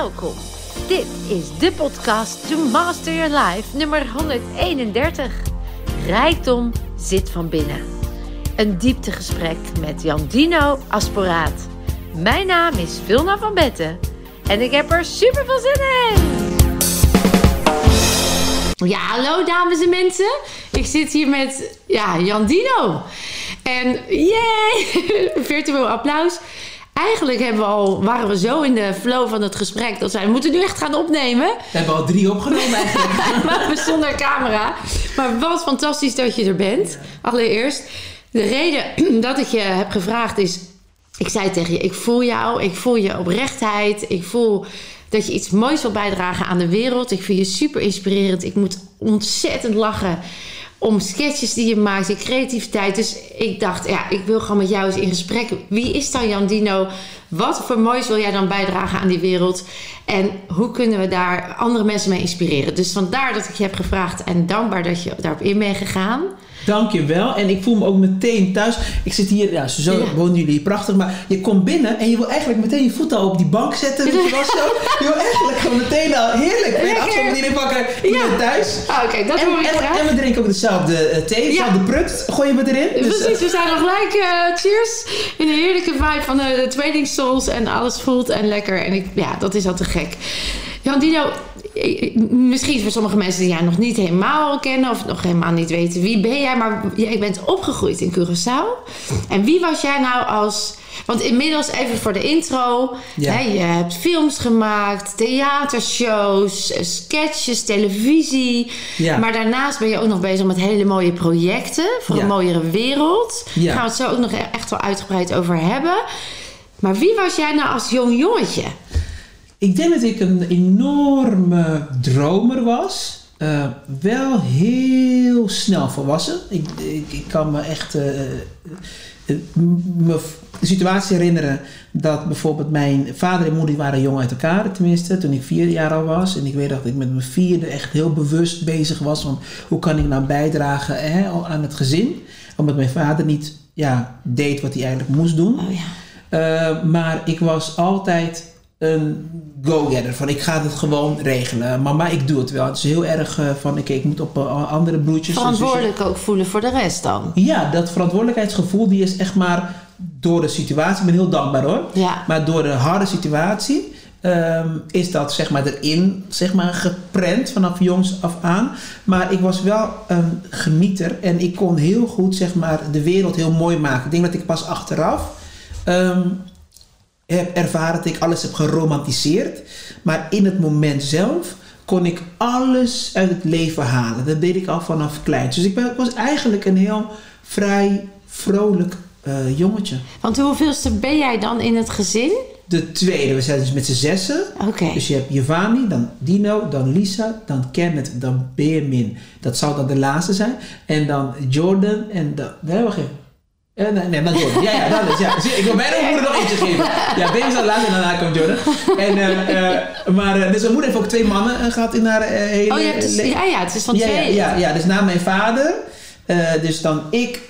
welkom. Dit is de podcast To Master Your Life nummer 131. Rijkdom zit van binnen. Een dieptegesprek met Jandino Asporaat. Mijn naam is Vilna van Betten en ik heb er super veel zin in. Ja, hallo dames en mensen. Ik zit hier met ja, Jandino. En yay! Virtueel applaus. Eigenlijk hebben we al, waren we zo in de flow van het gesprek dat wij moeten nu echt gaan opnemen. We hebben al drie opgenomen eigenlijk. maar we zonder camera. Maar wat fantastisch dat je er bent. Allereerst. De reden dat ik je heb gevraagd is. Ik zei tegen je, ik voel jou. Ik voel je oprechtheid. Ik voel dat je iets moois wil bijdragen aan de wereld. Ik vind je super inspirerend. Ik moet ontzettend lachen om sketches die je maakt, je creativiteit. Dus ik dacht, ja, ik wil gewoon met jou eens in gesprek. Wie is dan Jan Dino? Wat voor moois wil jij dan bijdragen aan die wereld? En hoe kunnen we daar andere mensen mee inspireren? Dus vandaar dat ik je heb gevraagd en dankbaar dat je daarop in bent gegaan. Dankjewel. En ik voel me ook meteen thuis. Ik zit hier, ja, zo Ja. wonen jullie hier prachtig. Maar je komt binnen en je wil eigenlijk meteen je voeten al op die bank zetten. Weet je wel zo? Je wil eigenlijk gewoon meteen al heerlijk. Weer afstand die pakken. Je Ja. bent thuis. Ah, Oké, dat En, hoor ik en, en we drinken ook dezelfde eh, thee, dezelfde prukt. Gooien we erin. Dus, eh, Precies, we zijn nog gelijk. eh, cheers. In een heerlijke vibe van de, de Trading Souls. En alles voelt en lekker. En ik, ja, dat is al te gek. Jan Dino, eh, misschien voor sommige mensen die jij nog niet helemaal kennen. Of nog helemaal niet weten wie ben jij. Maar jij bent opgegroeid in Curaçao. En wie was jij nou als... Want inmiddels even voor de intro. Ja. Hè, je hebt films gemaakt, theatershows, eh, sketches, televisie. Ja. Maar daarnaast ben je ook nog bezig met hele mooie projecten voor Ja. een mooiere wereld. Daar gaan we het zo ook nog echt wel uitgebreid over hebben. Maar wie was jij nou als jong jongetje? Ik denk dat ik een enorme dromer was. Eh, wel heel snel volwassen. Ik, ik, ik kan me echt me de situatie herinneren dat bijvoorbeeld mijn vader en moeder waren jong uit elkaar, tenminste, toen ik vier jaar al was. En ik weet dat ik met mijn vierde echt heel bewust bezig was van hoe kan ik nou bijdragen hè, aan het gezin. Omdat mijn vader niet ja, deed wat hij eigenlijk moest doen. Oh ja. Uh, maar ik was altijd een go-getter. Van ik ga het gewoon regelen. Mama, ik doe het wel. Het is heel erg uh, van oké, ik moet op uh, andere broertjes. Verantwoordelijk ook voelen voor de rest dan. Ja, dat verantwoordelijkheidsgevoel die is echt maar door de situatie. Ik ben heel dankbaar hoor. Ja. Maar door de harde situatie. Um, is dat zeg maar erin zeg maar, geprent vanaf jongs af aan. Maar ik was wel een genieter en ik kon heel goed zeg maar, de wereld heel mooi maken. Ik denk dat ik pas achteraf um, heb ervaren dat ik alles heb geromantiseerd. Maar in het moment zelf kon ik alles uit het leven halen. Dat deed ik al vanaf klein. Dus ik, ben, ik was eigenlijk een heel vrij, vrolijk uh, jongetje. Want hoeveelste ben jij dan in het gezin? De tweede. We zijn dus met z'n zessen. Okay. Dus je hebt Giovanni, dan Dino, dan Lisa, dan Kenneth, dan Benjamin. Dat zou dan de laatste zijn. En dan Jordan en dan... Nee, wacht even. Uh, nee, nee, dan Jordan. Ja, ja, dat is ja. Ik wil bijna mijn moeder nog eentje geven. Ja, Ben is al laatst en daarna komt Jordan. En, uh, uh, maar, dus mijn moeder heeft ook twee mannen gehad in haar hele Oh, je hebt dus, ja, ja, het is van ja, twee. Ja, ja, ja, dus na mijn vader. dus dan ik,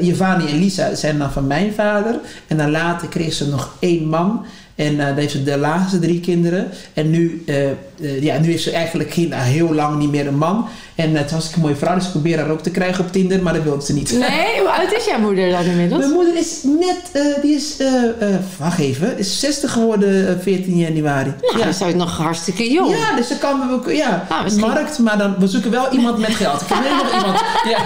Giovanni en Lisa zijn dan van mijn vader. En dan later kreeg ze nog één man. En uh, dan heeft ze de laatste drie kinderen. En nu, uh, uh, ja, nu heeft ze eigenlijk geen, heel lang niet meer een man. En het was een mooie vrouw, dus ik probeer haar ook te krijgen op Tinder, maar dat wilde ze niet. Nee, hoe oud is jouw moeder dan inmiddels? Mijn moeder is net, die is, wacht even, is 60 geworden 14 januari. Nou, ja, dat is ook nog hartstikke jong. Ja, dus ze kan ook, ja, nou, misschien... markt, maar dan, we zoeken wel iemand met geld. Ik ken nog iemand, ja.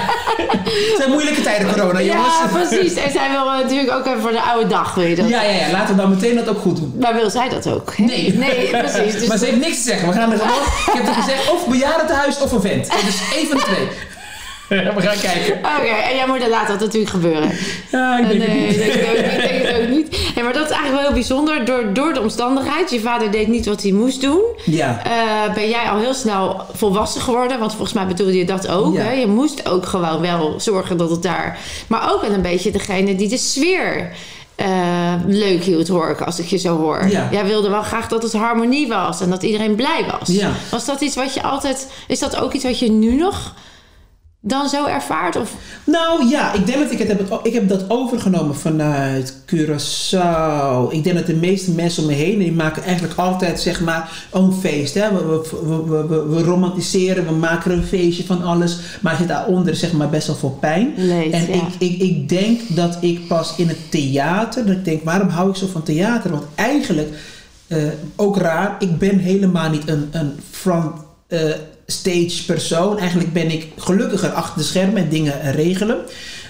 Het zijn moeilijke tijden, corona, jongens. Ja, precies. En zij wil natuurlijk ook even voor de oude dag, wil je dat? Ja, ja, ja, laten we dan meteen dat ook goed doen. Maar wil zij dat ook? Nee. Nee, precies. Dus maar ze heeft niks te zeggen. We gaan er gewoon... Ik heb er gezegd, of bejaardentehuis of een vent. Dus één van de twee. We gaan kijken. Oké, okay, en jouw moeder laat dat natuurlijk gebeuren. Ja, ik denk nee, het niet. Denk het ook niet. Denk het ook niet. Hey, maar dat is eigenlijk wel heel bijzonder. Door, door de omstandigheid. Je vader deed niet wat hij moest doen. Ja. Uh, ben jij al heel snel volwassen geworden. Want volgens mij bedoelde je dat ook. Ja. Hè? Je moest ook gewoon wel zorgen dat het daar... Maar ook wel een beetje degene die de sfeer... Uh, leuk hield, hoor ik, als ik je zo hoor. Ja. Jij wilde wel graag dat het harmonie was en dat iedereen blij was. Ja. Was dat iets wat je altijd... Is dat ook iets wat je nu nog dan zo ervaart? Of? Nou ja, ik denk dat ik het heb, ik heb dat overgenomen vanuit Curaçao. Ik denk dat de meeste mensen om me heen, die maken eigenlijk altijd zeg maar een feest. Hè? We, we, we, we, we romantiseren, we maken een feestje van alles. Maar zit daaronder zeg maar best wel veel pijn. En ja. ik, ik, ik denk dat ik pas in het theater, dat ik denk waarom hou ik zo van theater? Want eigenlijk, eh, ook raar, ik ben helemaal niet een, een front... eh, stage persoon. Eigenlijk ben ik gelukkiger achter de schermen en dingen regelen.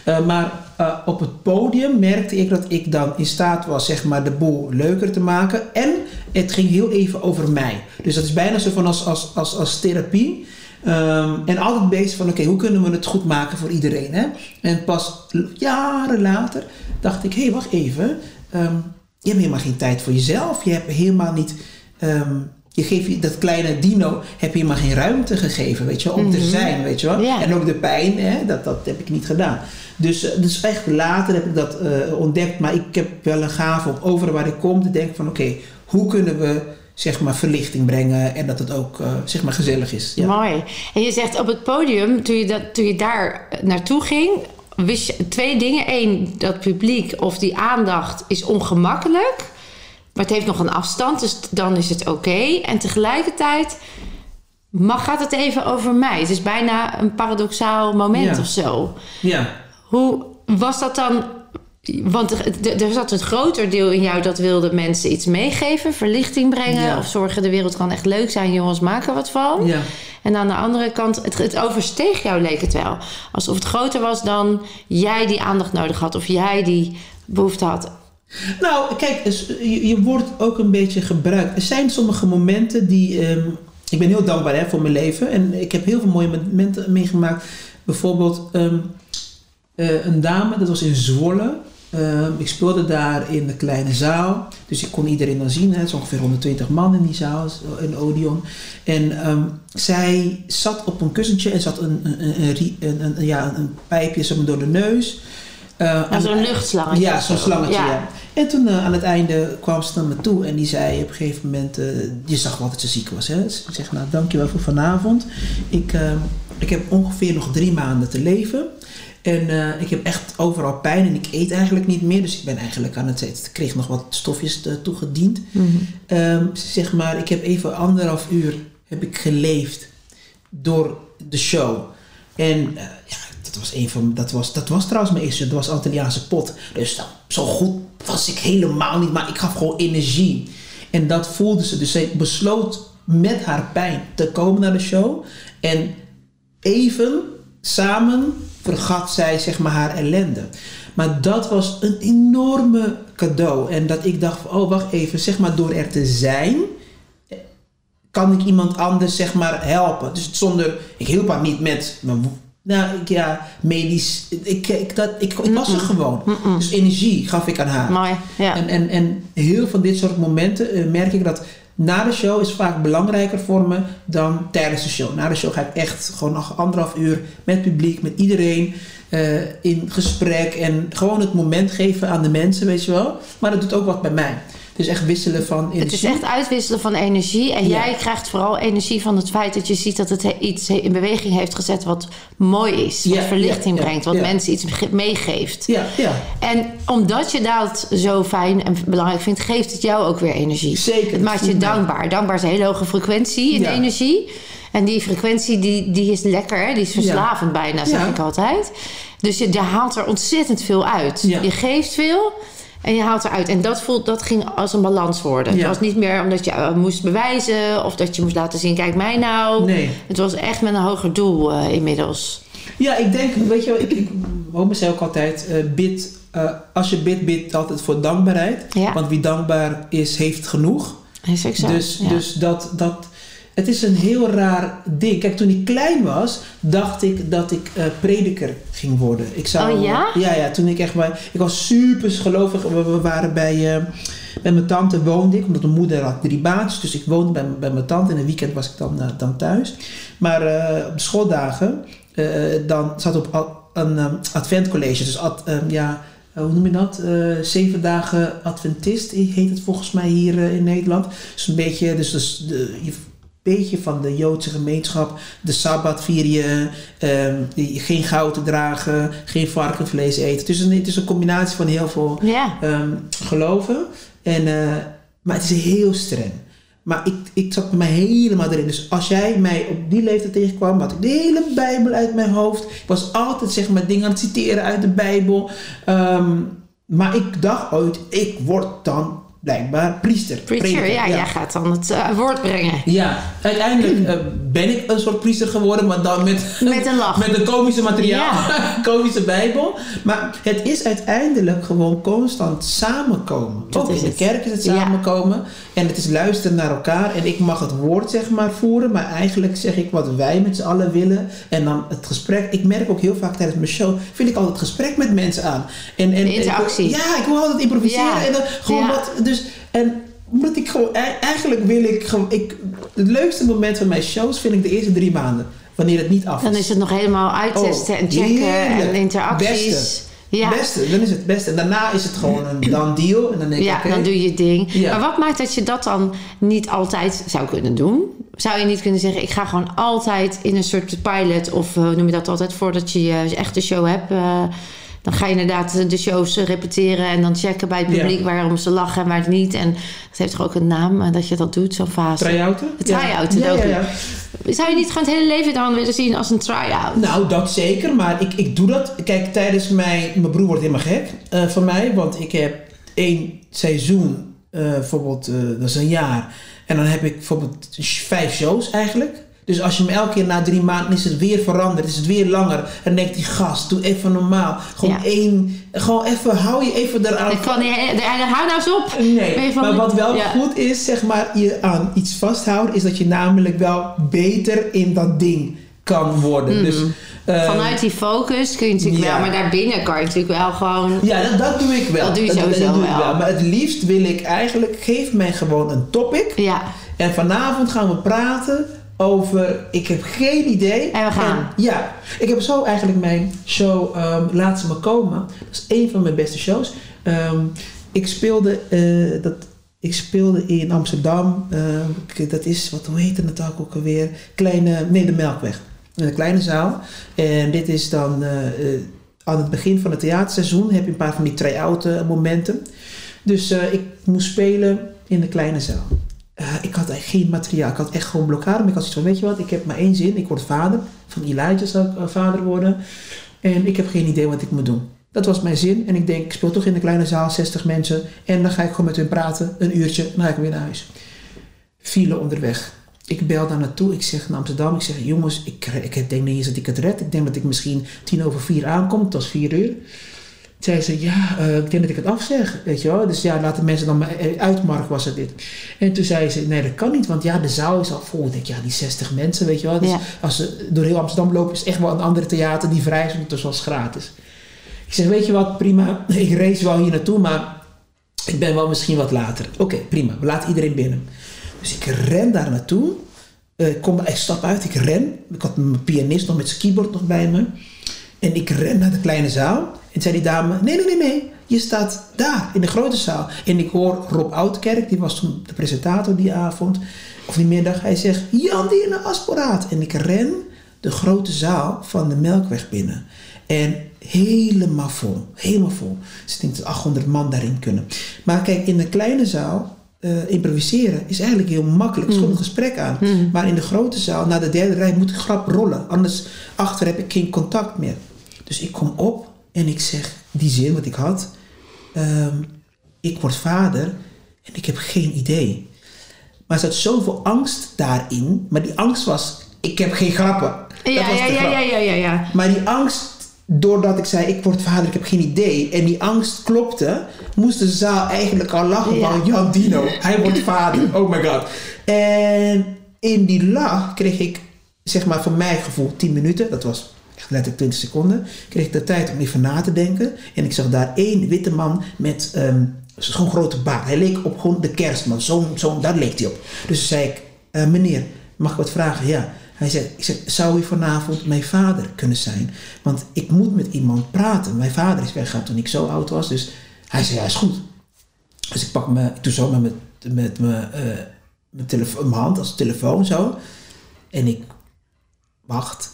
Uh, maar uh, op het podium merkte ik dat ik dan in staat was zeg maar, de boel leuker te maken. En het ging heel even over mij. Dus dat is bijna zo van als, als, als, als therapie. Um, en altijd bezig van oké, hoe kunnen we het goed maken voor iedereen. Hè? En pas jaren later dacht ik, hé, hey, wacht even. Um, je hebt helemaal geen tijd voor jezelf. Je hebt helemaal niet... Um, je geeft dat kleine dino heb je helemaal geen ruimte gegeven, weet je wel, om te zijn, weet je wel. Ja. En ook de pijn, hè, dat, dat heb ik niet gedaan. Dus, dus echt later heb ik dat uh, ontdekt, maar ik heb wel een gave om overal waar ik kom te denken van oké, okay, hoe kunnen we zeg maar verlichting brengen en dat het ook uh, zeg maar gezellig is. Ja. Mooi. En je zegt op het podium, toen je, dat, toen je daar naartoe ging, wist je twee dingen. Eén, dat publiek of die aandacht is ongemakkelijk. Maar het heeft nog een afstand, dus dan is het oké. Okay. En tegelijkertijd mag, gaat het even over mij. Het is bijna een paradoxaal moment Ja. of zo. Ja. Hoe was dat dan? Want er, er zat een groter deel in jou dat wilde mensen iets meegeven, verlichting brengen Ja. of zorgen de wereld kan echt leuk zijn, jongens maken wat van. Ja. En aan de andere kant, het, het oversteeg jou leek het wel. Alsof het groter was dan jij die aandacht nodig had of jij die behoefte had. Nou, kijk, dus je, wordt ook een beetje gebruikt. Er zijn sommige momenten die. ehm, ik ben heel dankbaar hè, voor mijn leven. En ik heb heel veel mooie momenten meegemaakt. Bijvoorbeeld ehm, eh, een dame, dat was in Zwolle. Ehm, ik speelde daar in de kleine zaal. Dus ik kon iedereen dan zien. hè. Het is ongeveer 120 man in die zaal, in Odeon. En zij zat op een kussentje en zat een, een, een, ja, een pijpje zeg door de neus. Eh, Ja, aan- zo'n luchtslangetje. ja, zo'n zo. slangetje, ja. Ja. En toen eh, aan het einde kwam ze naar me toe en die zei op een gegeven moment... eh, je zag wel dat ze ziek was, hè. Ze zegt, nou, dankjewel voor vanavond. Ik, eh, ik heb ongeveer nog drie maanden te leven. En eh, ik heb echt overal pijn en ik eet eigenlijk niet meer. Dus ik ben eigenlijk aan het... Ik kreeg nog wat stofjes eh, toegediend. Ze zegt maar, ik heb even anderhalf uur heb ik geleefd door de show. En eh, ja, dat was een van, dat was, dat was trouwens mijn eerste, dat was Antilliaanse pot. Dus zo goed was ik helemaal niet, maar ik gaf gewoon energie. En dat voelde ze. Dus zij besloot met haar pijn te komen naar de show. En even samen vergat zij zeg maar haar ellende. Maar dat was een enorme cadeau. En dat ik dacht, oh wacht even, zeg maar door er te zijn, kan ik iemand anders zeg maar helpen. Dus zonder, ik hielp haar niet met, mijn nou ik, ja, medisch, ik, ik, dat, ik, ik was er gewoon. Dus energie gaf ik aan haar. Mooi. Ja. En, en, en heel van dit soort momenten eh, merk ik dat na de show is vaak belangrijker voor me dan tijdens de show. Na de show ga ik echt gewoon nog anderhalf uur met het publiek, met iedereen eh, in gesprek en gewoon het moment geven aan de mensen, weet je wel. Maar dat doet ook wat bij mij. Dus echt wisselen van energie. Het is echt uitwisselen van energie. En Ja. jij krijgt vooral energie van het feit dat je ziet dat het he- iets in beweging heeft gezet wat mooi is. Wat Ja, verlichting ja, brengt, wat mensen iets ge- meegeeft. Ja, ja. En omdat je dat zo fijn en belangrijk vindt, geeft het jou ook weer energie. Zeker, Het maakt je dankbaar. Dankbaar is een hele hoge frequentie in energie. En die frequentie die, die is lekker, hè? die is verslavend bijna, zeg ik altijd. Dus je, je haalt er ontzettend veel uit. Je geeft veel en je haalt eruit. En dat, voelt, dat ging als een balans worden. Het was niet meer omdat je eh, moest bewijzen of dat je moest laten zien, kijk mij nou. Nee. Het was echt met een hoger doel eh, inmiddels. Ja, ik denk, weet je wel, ik, ik Oma zei ook altijd, eh, bid, als je bidt, bid altijd voor dankbaarheid. Ja. Want wie dankbaar is, heeft genoeg. Is ook zo. Dus, ja. dus dat, dat, het is een heel raar ding. Kijk, toen ik klein was, dacht ik dat ik eh, prediker ging worden. Ik zou, Oh ja? Ja, ja, toen ik echt bij, ik was super gelovig. We, we waren bij, eh, bij mijn tante woonde ik, omdat mijn moeder had drie baantjes. Dus ik woonde bij, bij mijn tante. In een weekend was ik dan, eh, dan thuis. Maar eh, op de schooldagen, eh, dan zat op al- een um, adventcollege. Dus ad, um, ja, eh, hoe noem je dat? Eh, zeven dagen Adventist heet het volgens mij hier eh, in Nederland. Dus een beetje, dus, dus de, je beetje van de Joodse gemeenschap. De Sabbat vier je, ehm, geen goud te dragen, geen varkenvlees eten. Dus het is een combinatie van heel veel Ja. ehm, geloven. En, eh, maar het is heel streng. Maar ik, ik zat mij helemaal erin. Dus als jij mij op die leeftijd tegenkwam, had ik de hele Bijbel uit mijn hoofd. Ik was altijd zeg maar dingen aan het citeren uit de Bijbel. Ehm, maar ik dacht ooit, ik word dan blijkbaar priester. Preacher, prediker, ja, jij gaat dan het eh, woord brengen. Ja, uiteindelijk eh, ben ik een soort priester geworden, maar dan met, Met een lach. met een komische materiaal, komische Bijbel. Maar het is uiteindelijk gewoon constant samenkomen. Dat Ook in de kerk is het Ja. samenkomen. En het is luisteren naar elkaar. En ik mag het woord zeg maar voeren, maar eigenlijk zeg ik wat wij met z'n allen willen. En dan het gesprek. Ik merk ook heel vaak tijdens mijn show, vind ik altijd het gesprek met mensen aan. En, en, De interactie. en ja, ik wil altijd improviseren. Ja. En dan gewoon wat. Dus, en omdat ik gewoon, e- eigenlijk wil ik gewoon, ik, het leukste moment van mijn shows vind ik de eerste drie maanden. Wanneer het niet af is. Dan is het nog helemaal uittesten Oh, en checken heerlijk. en interacties. Beste. Ja. Beste, dan is het beste. En daarna is het gewoon een dan deal. En dan denk ik, Ja, oké. dan doe je ding. Ja. Maar wat maakt dat je dat dan niet altijd zou kunnen doen? Zou je niet kunnen zeggen, ik ga gewoon altijd in een soort pilot... of eh, hoe noem je dat altijd, voordat je je echte show hebt... eh, dan ga je inderdaad de shows repeteren en dan checken bij het Ja. publiek waarom ze lachen en waar het niet. En dat heeft toch ook een naam eh, dat je dat doet, zo'n fase. Try-outen? Try-outen, Ja, ja, ja. Zou je niet gewoon het hele leven dan willen zien als een try-out? Nou, dat zeker. Maar ik, ik doe dat. Kijk, tijdens mijn... Mijn broer wordt helemaal gek eh, van mij. Want ik heb één seizoen, eh, bijvoorbeeld, dat is een jaar. En dan heb ik bijvoorbeeld vijf shows eigenlijk. Dus als je me elke keer na drie maanden is het weer veranderd, is het weer langer. En dan denkt die gast, doe even normaal. Gewoon Ja. één, gewoon even, hou je even eraan. Ik kan niet, de- hou nou eens op. Nee, maar wat wel Ja. goed is, zeg maar, je aan iets vasthouden, is dat je namelijk wel beter in dat ding kan worden. Dus, eh, Mm. Vanuit die focus kun je natuurlijk ja. wel, maar daarbinnen kan je natuurlijk wel gewoon... Ja, dat, dat doe ik wel. Dat doe je sowieso doe ik wel. Maar het liefst wil ik eigenlijk, geef mij gewoon een topic. Ja, En vanavond gaan we praten over, ik heb geen idee. En we gaan. ja, ik heb zo eigenlijk mijn show ehm, Laat ze me komen. Dat is een van mijn beste shows. Ehm, ik speelde eh, dat... Ik speelde in Amsterdam. ehm, dat is, wat, hoe heette het ook ook alweer? Kleine, nee, de Melkweg. In een kleine zaal. En dit is dan eh, eh, aan het begin van het theaterseizoen. Heb je een paar van die try-out momenten. Dus ik moest spelen in de kleine zaal. Eh, ik had eigenlijk geen materiaal. Ik had echt gewoon blokkade. Maar ik had zoiets van, weet je wat, ik heb maar één zin. Ik word vader. Van Elijah zou ik eh, vader worden. En ik heb geen idee wat ik moet doen. Dat was mijn zin. En ik denk, ik speel toch in de kleine zaal, 60 mensen. En dan ga ik gewoon met hun praten, een uurtje. Dan ga ik weer naar huis. File onderweg. Ik bel daar naartoe. Ik zeg naar Amsterdam. Ik zeg, jongens, ik, ik denk niet eens dat ik het red. Ik denk dat ik misschien tien over vier aankom. Het was vier uur. Zei ze, ja, eh, ik denk dat ik het afzeg, weet je wel. Dus ja, laten mensen dan maar eh, uitmark was het dit. En toen zei ze, nee, dat kan niet, want ja, de zaal is al vol. Ik denk, ja, die 60 mensen, weet je wel. Dus Ja. als ze door heel Amsterdam lopen, is het echt wel een andere theater die vrij is, dus was gratis. Ik zeg, weet je wat, prima, ik race wel hier naartoe, maar ik ben wel misschien wat later. Oké, prima, we laten iedereen binnen. Dus ik ren daar naartoe. Eh, ik, kom, ik stap uit, ik ren. Ik had mijn pianist nog met zijn keyboard nog bij me. En ik ren naar de kleine zaal. En zei die dame, nee, nee, nee, nee. Je staat daar, in de grote zaal. En ik hoor Rob Oudkerk, die was toen de presentator die avond. Of die middag. Hij zegt, Jan Dierne Asporaat. En ik ren de grote zaal van de Melkweg binnen. En helemaal vol. Helemaal vol. Dus ik denk dat 800 man daarin kunnen. Maar kijk, in de kleine zaal... eh, improviseren is eigenlijk heel makkelijk. Er is gewoon een gesprek aan. Maar in de grote zaal, na de derde rij, moet ik grap rollen. Anders achter heb ik geen contact meer. Dus ik kom op en ik zeg die zin wat ik had. ehm, ik word vader en ik heb geen idee. Maar er zat zoveel angst daarin. Maar die angst was, ik heb geen grappen. Dat ja, was ja, de ja, grap. ja, ja, ja, ja. Maar die angst, doordat ik zei, ik word vader, ik heb geen idee. En die angst klopte, moest de zaal eigenlijk al lachen Ja. van Jan Dino. Hij wordt vader, oh my god. En in die lach kreeg ik, zeg maar voor mijn gevoel, 10 minuten. Dat was letterlijk 20 seconden. Kreeg ik de tijd om even na te denken. En ik zag daar één witte man met ehm zo'n grote baard. Hij leek op gewoon de kerstman. Zo'n, zo'n, daar leek hij op. Dus zei ik, eh, meneer, mag ik wat vragen? Ja. Hij zei, ik zou u vanavond mijn vader kunnen zijn? Want ik moet met iemand praten. Mijn vader is weggegaan toen ik zo oud was. Dus hij zei, ja, is goed. Dus ik pak me, ik zo met, met, eh, mijn, telefoon, mijn hand als telefoon zo. En ik wacht.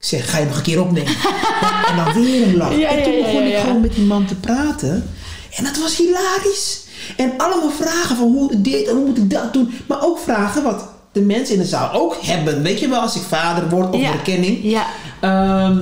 Ik zeg, ga je nog een keer opnemen? en dan weer een lach. Ja, en toen begon ik gewoon met die man te praten. En dat was hilarisch. En allemaal vragen van hoe dit en hoe moet ik dat doen. Maar ook vragen wat de mensen in de zaal ook hebben. Weet je wel, als ik vader word of Ja. erkenning. Ja. Ehm,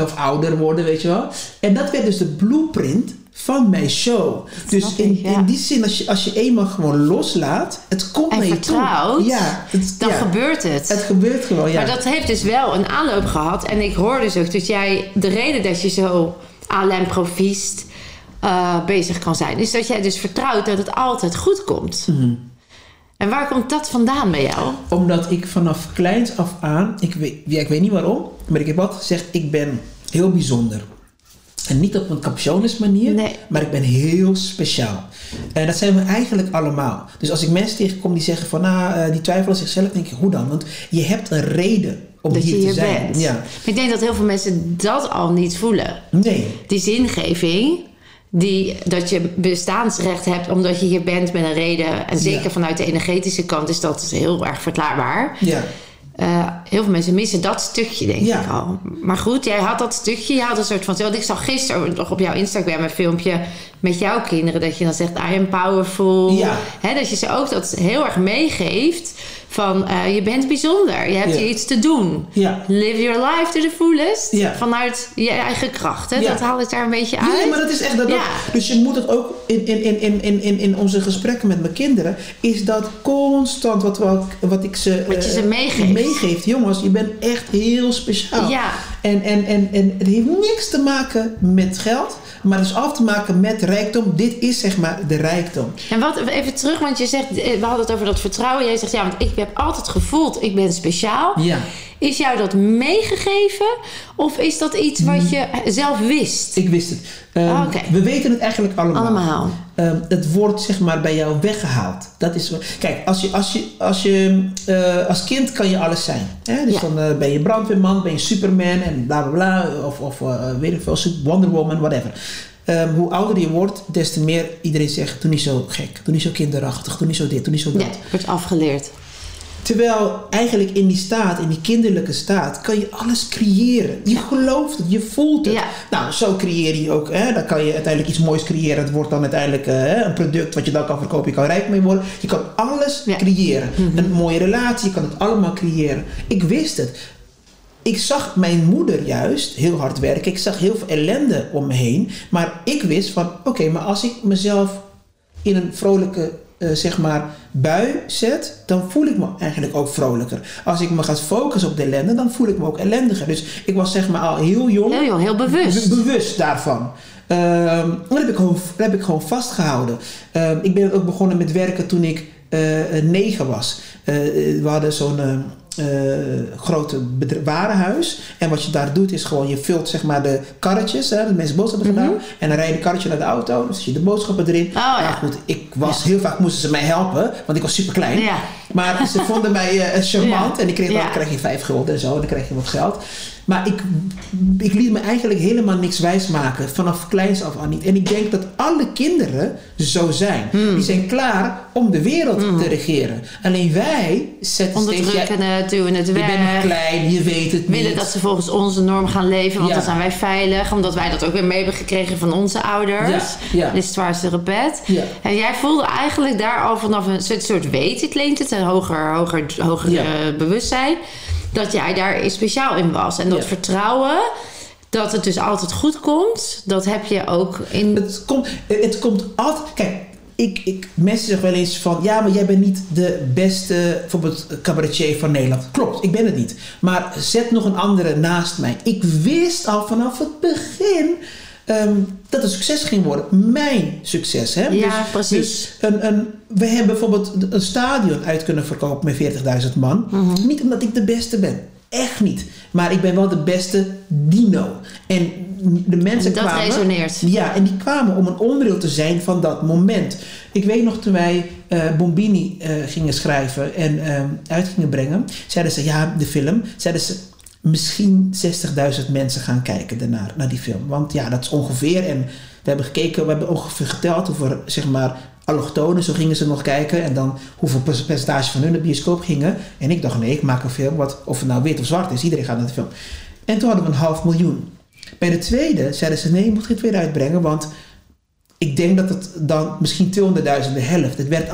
of ouder worden, weet je wel. En dat werd dus de blueprint van mijn show. Dus in, ik, ja. in die zin, als je, als je eenmaal gewoon loslaat, het komt En naar je vertrouwt, toe. Ja, het, Dan ja, gebeurt het. het gebeurt gewoon, ja. Maar dat heeft dus wel een aanloop gehad. En ik hoor dus ook dat jij... De reden dat je zo à l'improvist eh, bezig kan zijn... is dat jij dus vertrouwt dat het altijd goed komt. Mhm. En waar komt dat vandaan bij jou? Omdat ik vanaf kleins af aan, ik weet, ja, ik weet niet waarom, maar ik heb altijd gezegd, ik ben heel bijzonder. En niet op een capuchonis manier, Nee. maar ik ben heel speciaal. En dat zijn we eigenlijk allemaal. Dus als ik mensen tegenkom die zeggen van, nou, eh, die twijfelen zichzelf, denk ik, hoe dan? Want je hebt een reden om Dat hier je te zijn. bent. Ja. Maar ik denk dat heel veel mensen dat al niet voelen. Nee. Die zingeving... Die, dat je bestaansrecht hebt omdat je hier bent met een reden. En zeker Ja. vanuit de energetische kant is dat heel erg verklaarbaar. Ja. Eh, heel veel mensen missen dat stukje, denk Ja. ik al. Maar goed, jij had dat stukje. Je had een soort van... Want ik zag gisteren nog op jouw Instagram een filmpje met jouw kinderen. Dat je dan zegt, I am powerful. Ja. Dat je ze ook dat heel erg meegeeft. Van, eh, je bent bijzonder. Je hebt hier iets te doen. Live your life to the fullest. Vanuit je eigen kracht. Dat haal ik daar een beetje uit. Nee, maar dat is echt dat. Dus je moet het ook in, in, in, in, in, in, in onze gesprekken met mijn kinderen, is dat constant wat, wat, wat ik ze, Wat je eh, ze meegeeft. meegeeft. Jongens, je bent echt heel speciaal. Ja. En, en, en, en het heeft niks te maken met geld, maar het is af te maken met rijkdom. Dit is zeg maar de rijkdom. En wat, even terug, want je zegt, eh, we hadden het over dat vertrouwen. Jij zegt, ja, want ik heb altijd gevoeld, ik ben speciaal. Ja. Is jou dat meegegeven? Of is dat iets wat je zelf wist? Ik wist het. Ehm, Ah. We weten het eigenlijk allemaal. Allemaal. Ehm, het wordt zeg maar bij jou weggehaald. Dat is, kijk, als je, als je, als je eh, als kind kan je alles zijn. Hè? Dus Ja. dan eh, ben je brandweerman, ben je Superman en bla bla bla. Of, of eh, weet ik veel, Wonder Woman, whatever. Ehm, hoe ouder je wordt, des te meer iedereen zegt: doe niet zo gek, doe niet zo kinderachtig, doe niet zo dit, doe niet zo dat. Ja, wordt afgeleerd. Terwijl eigenlijk in die staat, in die kinderlijke staat, kan je alles creëren. Je gelooft het, je voelt het. Ja. Nou, zo creëer je ook. Hè? Dan kan je uiteindelijk iets moois creëren. Het wordt dan uiteindelijk eh, een product wat je dan kan verkopen. Je kan rijk mee worden. Je kan alles Ja. creëren. Een mooie relatie, je kan het allemaal creëren. Ik wist het. Ik zag mijn moeder juist heel hard werken. Ik zag heel veel ellende om me heen. Maar ik wist van, oké, maar als ik mezelf in een vrolijke, eh, zeg maar, bui zet, dan voel ik me eigenlijk ook vrolijker. Als ik me ga focussen op de ellende, dan voel ik me ook ellendiger. Dus ik was zeg maar al heel jong Heel jong, heel bewust. be- bewust daarvan. Ehm, dat, heb ik gewoon, dat heb ik gewoon vastgehouden. Ehm, ik ben ook begonnen met werken toen ik eh, negen was. Eh, we hadden zo'n eh, eh, grote bedr- warenhuis. En wat je daar doet is gewoon, je vult zeg maar de karretjes, hè, dat mensen boodschappen gedaan. En dan rij je de karretje naar de auto. Dan zet je de boodschappen erin. Oh, ja. Nou goed, ik was, heel vaak moesten ze mij helpen, want ik was super klein. Ja. Maar ze vonden mij eh, charmant. En ik kreeg, dan krijg je vijf gulden en zo. En dan krijg je wat geld. Maar ik, ik liet me eigenlijk helemaal niks wijsmaken. Vanaf kleins af aan niet. En ik denk dat alle kinderen zo zijn. Hmm. Die zijn klaar om de wereld te regeren. Alleen wij zetten steeds... Onderdrukken het, duwen het je weg. bent nog klein, je weet het willen niet. dat ze volgens onze norm gaan leven, want Ja. dan zijn wij veilig. Omdat wij dat ook weer mee hebben gekregen van onze ouders. Ja, is het zwaarste repet. Ja. En jij voelde eigenlijk daar al vanaf een soort, soort weten, klinkt het, een hoger, hoger, hoger Ja. eh, bewustzijn. Dat jij daar speciaal in was. En dat Ja. vertrouwen, dat het dus altijd goed komt, dat heb je ook in... Het komt, het komt altijd... Kijk, ik, ik, mensen zeggen wel eens van... Ja, maar jij bent niet de beste bijvoorbeeld cabaretier van Nederland. Klopt, ik ben het niet. Maar zet nog een andere naast mij. Ik wist al vanaf het begin... ehm, dat het succes ging worden. Mijn succes. Hè? Ja, precies. Dus een, een, we hebben bijvoorbeeld een stadion uit kunnen verkopen met 40.000 man. Mhm. Niet omdat ik de beste ben. Echt niet. Maar ik ben wel de beste dino. En de mensen Dat kwamen... resoneert. Ja, en die kwamen om een onderdeel te zijn van dat moment. Ik weet nog toen wij eh, Bombini eh, gingen schrijven en eh, uit gingen brengen, zeiden ze ja, de film, zeiden ze misschien 60.000 mensen gaan kijken daarnaar, naar die film. Want ja, dat is ongeveer. En we hebben gekeken, we hebben ongeveer geteld hoeveel zeg maar, allochtonen, zo gingen ze nog kijken. En dan hoeveel percentage van hun de bioscoop gingen. En ik dacht, nee, ik maak een film, wat, of het nou wit of zwart is, iedereen gaat naar de film. En toen hadden we een half miljoen. Bij de tweede zeiden ze, nee, je moet geen tweede uitbrengen, want ik denk dat het dan misschien 200.000, de helft. Het werd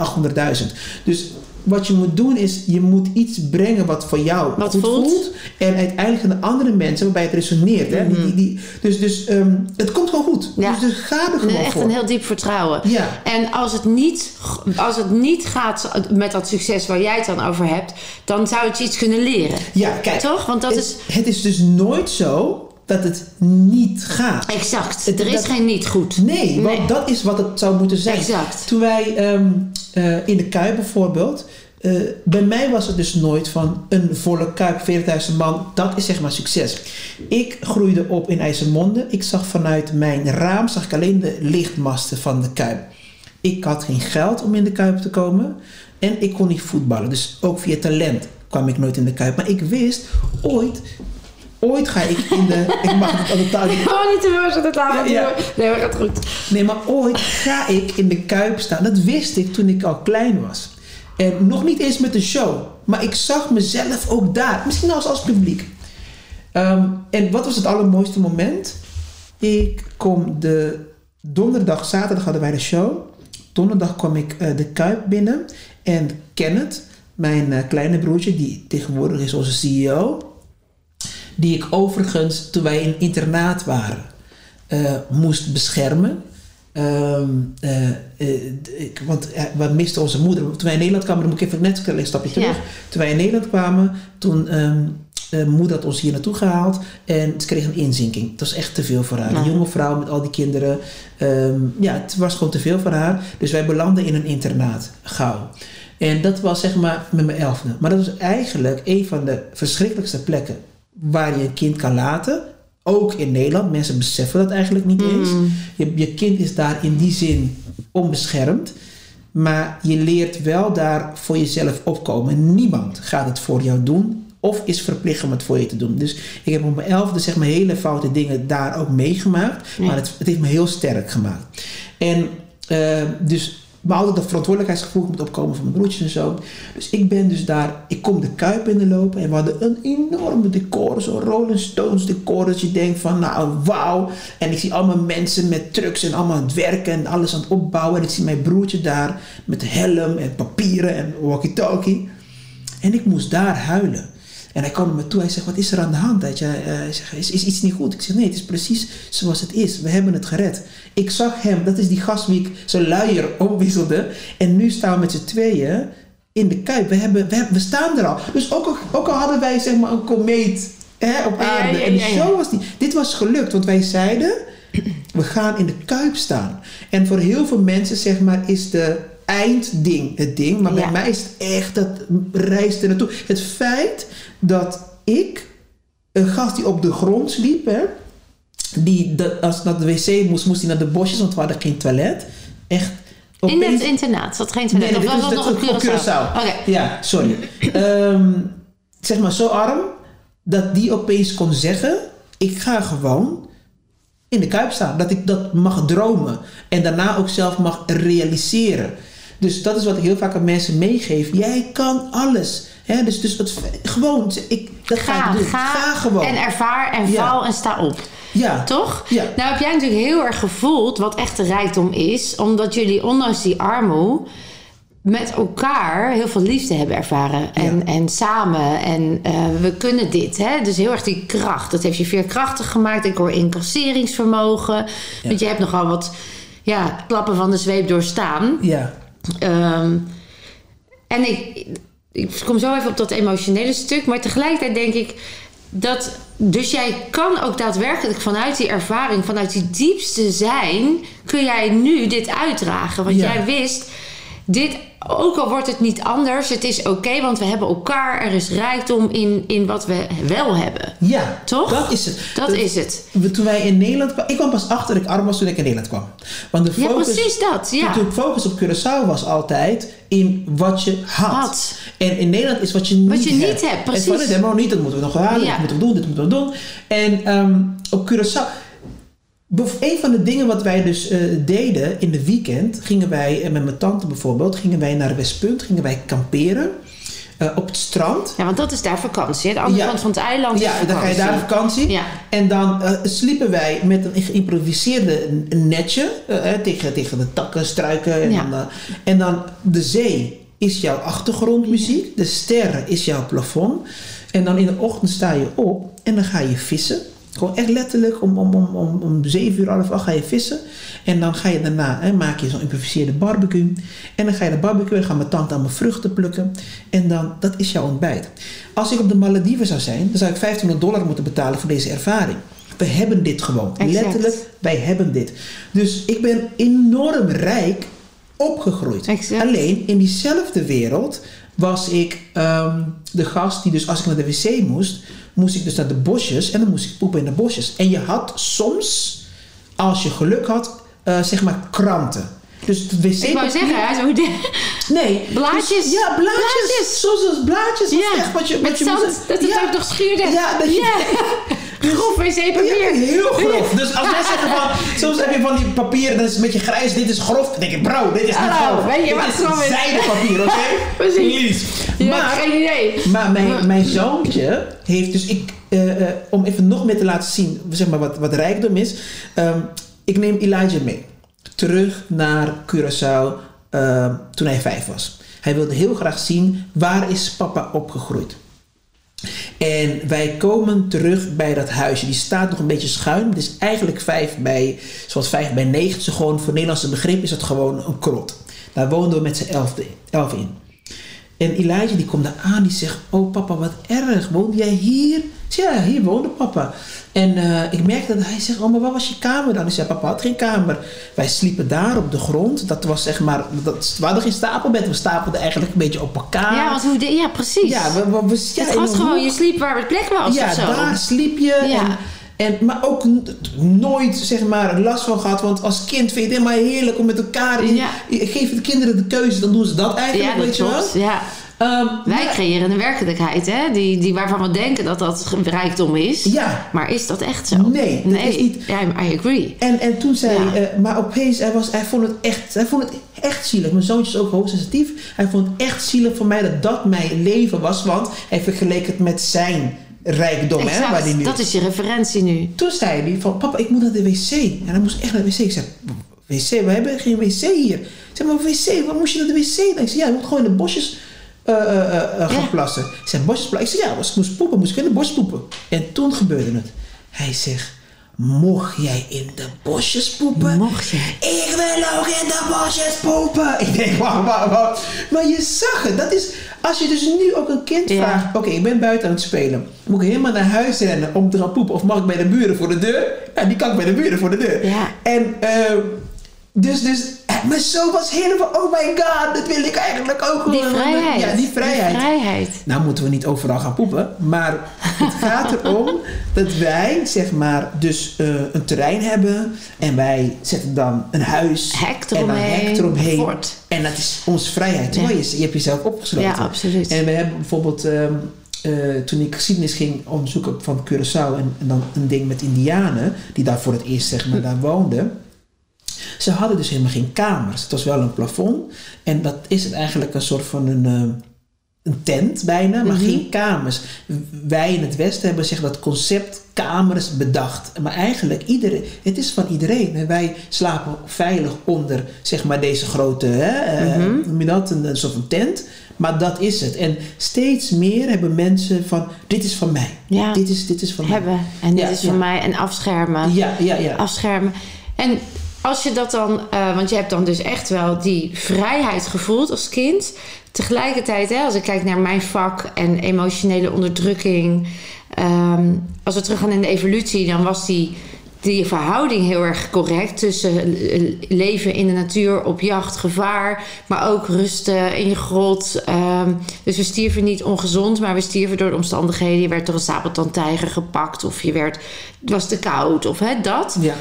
800.000. Dus wat je moet doen is, je moet iets brengen wat voor jou Wat goed voelt. voelt. En uiteindelijk gaan de andere mensen waarbij het resoneert. Hè? Die, die, die, dus dus ehm, het komt gewoon goed. Ja. Dus, dus ga er gewoon Echt voor. een heel diep vertrouwen. Ja. En als het, niet, als het niet gaat met dat succes waar jij het dan over hebt, dan zou het je iets kunnen leren. Ja, kijk. Toch? Want dat het, is het is dus nooit zo dat het niet gaat. exact. Het- Er is dat- geen niet goed. Nee, want Nee. dat is wat het zou moeten zijn. Exact. Toen wij ehm, eh, in de Kuip bijvoorbeeld... eh, bij mij was het dus nooit van een volle Kuip, 40.000 man. Dat is zeg maar succes. Ik groeide op in IJsselmonde. Ik zag vanuit mijn raam zag ik alleen de lichtmasten van de Kuip. Ik had geen geld om in de Kuip te komen. En ik kon niet voetballen. Dus ook via talent kwam ik nooit in de Kuip. Maar ik wist, ooit... Ooit ga ik in de... Ik mag het aan de taal niet te boos op de tafel. Ja, ja. Nee, maar gaat goed. Nee, maar ooit ga ik in de Kuip staan. Dat wist ik toen ik al klein was. En nog niet eens met de show. Maar ik zag mezelf ook daar. Misschien als als publiek. Ehm, en wat was het allermooiste moment? Ik kom de donderdag, zaterdag hadden wij de show. Donderdag kwam ik eh, de Kuip binnen. En Kenneth, mijn eh, kleine broertje, die tegenwoordig is onze CEO. Die ik overigens, toen wij in internaat waren, eh, moest beschermen. Ehm, eh, eh, ik, want we misten onze moeder. Toen wij in Nederland kwamen, dan moet ik even net een stapje terug. Ja. Toen wij in Nederland kwamen, toen ehm eh, moeder had ons hier naartoe gehaald en ze kreeg een inzinking. Het was echt te veel voor haar. Een Ja. jonge vrouw met al die kinderen. Ehm, ja, het was gewoon te veel voor haar. Dus wij belanden in een internaat, gauw. En dat was zeg maar met mijn elfde. Maar dat was eigenlijk een van de verschrikkelijkste plekken waar je een kind kan laten. Ook in Nederland. Mensen beseffen dat eigenlijk niet eens. Je, je kind is daar in die zin onbeschermd. Maar je leert wel daar voor jezelf opkomen. Niemand gaat het voor jou doen. Of is verplicht om het voor je te doen. Dus ik heb op mijn elfde zeg maar hele foute dingen daar ook meegemaakt. Maar het, het heeft me heel sterk gemaakt. En eh, dus maar altijd dat verantwoordelijkheidsgevoel moet opkomen van mijn broertjes en zo. Dus ik ben dus daar, ik kom de Kuip in lopen en we hadden een enorme decor, zo'n Rolling Stones decor, dat je denkt van nou wauw. En ik zie allemaal mensen met trucks en allemaal aan het werken en alles aan het opbouwen. En ik zie mijn broertje daar met helm en papieren en walkie-talkie. En ik moest daar huilen. En hij kwam naar me toe. Hij zegt, wat is er aan de hand? Hij eh, hij zegt, is, is iets niet goed? Ik zeg, nee, het is precies zoals het is. We hebben het gered. Ik zag hem. Dat is die gast wie ik zijn luier omwisselde. En nu staan we met z'n tweeën in de Kuip. We, hebben, we, hebben- we staan er al. Dus ook al, ook al hadden wij zeg maar een komeet hè, op aarde. ja, En de ja, ja. show was die. Dit was gelukt. Want wij zeiden, we gaan in de Kuip staan. En voor heel veel mensen zeg maar is de eindding het ding. Maar bij mij is het echt dat reis er naartoe. Het feit dat ik, een gast die op de grond sliep, hè, die de, als naar de wc moest, moest hij naar de bosjes, want we hadden geen toilet. Echt. In het opeens- internaat zat geen toilet. Nee, of was dat is nog een op Curaçao? Curaçao. Oké. Ja, sorry. Ehm, zeg maar zo arm dat die opeens kon zeggen: Ik ga gewoon in de kuip staan. Dat ik dat mag dromen en daarna ook zelf mag realiseren. Dus dat is wat ik heel vaak aan mensen meegeef. Jij kan alles. Hè? Dus, dus het, gewoon, ik, dat ga, Ga, ik doen. ga, gewoon. en ervaar en Ja. val en sta op. ja. Toch? Ja. Nou heb jij natuurlijk heel erg gevoeld wat echte rijkdom is. Omdat jullie ondanks die armoe met elkaar heel veel liefde hebben ervaren. En, Ja. en samen. En eh, we kunnen dit. Hè? Dus heel erg die kracht. Dat heeft je veerkrachtig gemaakt. Ik hoor incasseringsvermogen. Want je hebt nogal wat ja, klappen van de zweep doorstaan. Ja. Ehm, en ik, ik kom zo even op dat emotionele stuk. Maar tegelijkertijd denk ik dat. Dus jij kan ook daadwerkelijk vanuit die ervaring, vanuit die diepste zijn, kun jij nu dit uitdragen. Want Ja. jij wist, dit, ook al wordt het niet anders, het is oké, want we hebben elkaar. Er is rijkdom in, in wat we wel hebben. Ja, Toch? Dat is het. Dat is het. Toen wij in Nederland kwamen, ik kwam pas achter dat ik arm was toen ik in Nederland kwam. Want de Ja, focus, precies dat. Ja. De focus op Curaçao was altijd in wat je had. Had. En in Nederland is wat je niet Wat je niet hebt. hebt, precies. En van dit hebben we nog niet, dat moeten we nog halen, Ja. dat moeten we doen, dit moeten we doen. En ehm, op Curaçao, Een van de dingen wat wij dus eh, deden in de weekend, gingen wij eh, met mijn tante bijvoorbeeld, gingen wij naar Westpunt, gingen wij kamperen eh, op het strand. Ja, want dat is daar vakantie. hè? De andere Ja. kant van het eiland Ja, is dan ga je daar vakantie. Ja. En dan sliepen wij met een geïmproviseerde netje tegen, tegen de takken, struiken. En, Ja. dan, en dan de zee is jouw achtergrondmuziek, de sterren is jouw plafond. En dan in de ochtend sta je op en dan ga je vissen. Gewoon echt letterlijk om, om, om, om, om 7 uur, half acht ga je vissen. En dan ga je daarna, hè, maak je zo'n improviseerde barbecue. En dan ga je de barbecue, dan gaan mijn tante allemaal vruchten plukken. En dan, dat is jouw ontbijt. Als ik op de Malediven zou zijn, dan zou ik 1500 dollar moeten betalen voor deze ervaring. We hebben dit gewoon. Exact. Letterlijk, wij hebben dit. Dus ik ben enorm rijk opgegroeid. Exact. Alleen in diezelfde wereld was ik ehm, de gast die dus als ik naar de wc moest, moest ik dus naar de bosjes en dan moest ik poepen in de bosjes. En je had soms, als je geluk had, eh, zeg maar kranten. Dus het wc Ik wou zeggen, hè, zo Nee. Blaadjes. Dus- ja, blaadjes. Blaadjes. Zoals als blaadjes. Dat is Ja, echt wat je, met wat je zand, moet- dat het ja. ook nog schuurde. Ja, dat je... Grof wc-papier. Ja, heel grof. Dus als mensen zeggen van, soms heb je van die papier, dat is een beetje grijs, dit is grof. Dan denk ik, bro, dit is niet grof. weet je dit wat is zijdepapier, oké? Precies. Hebt Maar, geen idee. maar mijn, mijn zoontje heeft dus, ik, eh, eh, om even nog meer te laten zien, zeg maar, wat, wat rijkdom is. ehm, ik neem Elijah mee. Terug naar Curaçao ehm, toen hij vijf was. Hij wilde heel graag zien, waar is papa opgegroeid? En wij komen terug bij dat huisje. Die staat nog een beetje schuin. Het is eigenlijk vijf bij, zoals vijf bij negen. Het is gewoon, voor Nederlandse begrip is het gewoon een krot. Daar woonden we met z'n elf, elf in. En Elijah die komt daar aan, die zegt: Oh papa, wat erg, woonde jij hier? Ja, hier woonde papa. En eh, ik merkte dat hij zegt: Oh, maar waar was je kamer dan? Ik zei: Papa had geen kamer. Wij sliepen daar op de grond. Dat was zeg maar, dat, we hadden geen stapelbed, we stapelden eigenlijk een beetje op elkaar. Ja, want hoe de, ja, precies. Ja, we, we, we- ja, het was gewoon, hoek. je sliep waar het plek was Ja, daar sliep je. Ja. En, en, maar ook nooit zeg maar, last van gehad. Want als kind vind je het helemaal heerlijk om met elkaar... Je, Ja. je geeft de kinderen de keuze, dan doen ze dat eigenlijk, ja, dat weet je wel. Ja. Ehm, Wij creëren een werkelijkheid, hè? Die, die waarvan we denken dat dat rijkdom is. Ja. Maar is dat echt zo? Nee, dat nee. is niet- Ja, I agree. En, en toen zei Ja. eh, maar opeens, hij, was, hij, vond het echt, hij vond het echt zielig. Mijn zoontje is ook hoogsensitief. Hij vond het echt zielig voor mij dat dat mijn leven was. Want hij vergeleek het met zijn rijkdom, hè, waar hij nu Dat is je referentie nu. Toen zei hij van, papa, ik moet naar de wc. En hij moest echt naar de wc. Ik zei, wc? We hebben geen wc hier. Ik zei, maar wc? Waar moest je naar de wc? dan? Ik zei, ja, je moet gewoon in de bosjes eh, gaan plassen. Ik zei, bosjes plassen? Ik zei, ja, als ik moest poepen, moest ik in de bos poepen. En toen gebeurde het. Hij zegt, mocht jij in de bosjes poepen? Mocht jij? Ik wil ook in de bosjes poepen. Ik denk, wauw, wauw, wauw. Maar je zag het. Dat is, als je dus nu ook een kind Ja. vraagt. Oké, ik ben buiten aan het spelen. Moet ik helemaal naar huis rennen om te gaan poepen? Of mag ik bij de buren voor de deur? Ja, die kan ik bij de buren voor de deur. Ja. En eh, dus, dus mijn zoon was helemaal, oh my god, dat wil ik eigenlijk ook. Die vrijheid. Ja, die vrijheid. Die vrijheid. Nou moeten we niet overal gaan poepen. Maar het gaat erom dat wij, zeg maar, dus eh, een terrein hebben. En wij zetten dan een huis. Hek En dan hek eromheen. fort. En dat is onze vrijheid. Terwijl je, je hebt jezelf opgesloten. Ja, absoluut. En we hebben bijvoorbeeld, ehm, eh, toen ik geschiedenis ging onderzoeken van Curaçao. En, en dan een ding met indianen. Die daar voor het eerst, zeg maar, daar woonden. Ze hadden dus helemaal geen kamers. Het was wel een plafond. En dat is het eigenlijk een soort van een, eh, een tent bijna, maar Mhm. geen kamers. Wij in het Westen hebben zeg dat concept kamers bedacht. Maar eigenlijk, iedereen, het is van iedereen. En wij slapen veilig onder zeg maar deze grote, hè, dat, een, een soort van tent. Maar dat is het. En steeds meer hebben mensen van, dit is van mij. Ja. Dit, is, dit is van mij. Hebben. En dit Ja, is ja. voor mij. En afschermen. Ja, ja, ja. Afschermen. En als je dat dan... eh, want je hebt dan dus echt wel die vrijheid gevoeld als kind. Tegelijkertijd, hè, als ik kijk naar mijn vak en emotionele onderdrukking... ehm, als we teruggaan in de evolutie, dan was die, die verhouding heel erg correct... tussen eh, leven in de natuur, op jacht, gevaar... maar ook rusten in je grot. Ehm, dus we stierven niet ongezond, maar we stierven door de omstandigheden. Je werd door een sabeltandtijger gepakt of je werd, het was te koud of hè, dat. ja.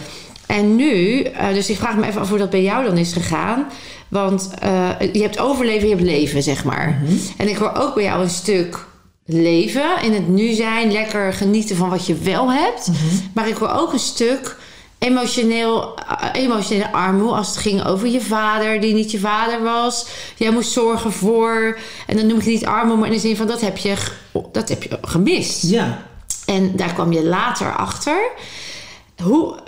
En nu, eh, dus ik vraag me even af hoe dat bij jou dan is gegaan. Want eh, je hebt overleven, je hebt leven, zeg maar. En ik hoor ook bij jou een stuk leven, in het nu zijn, lekker genieten van wat je wel hebt. Maar ik hoor ook een stuk emotioneel, eh, emotionele armoede als het ging over je vader die niet je vader was. Jij moest zorgen voor, en dan noem ik het niet armoede, maar in de zin van dat heb je, dat heb je gemist. Ja. En daar kwam je later achter. Hoe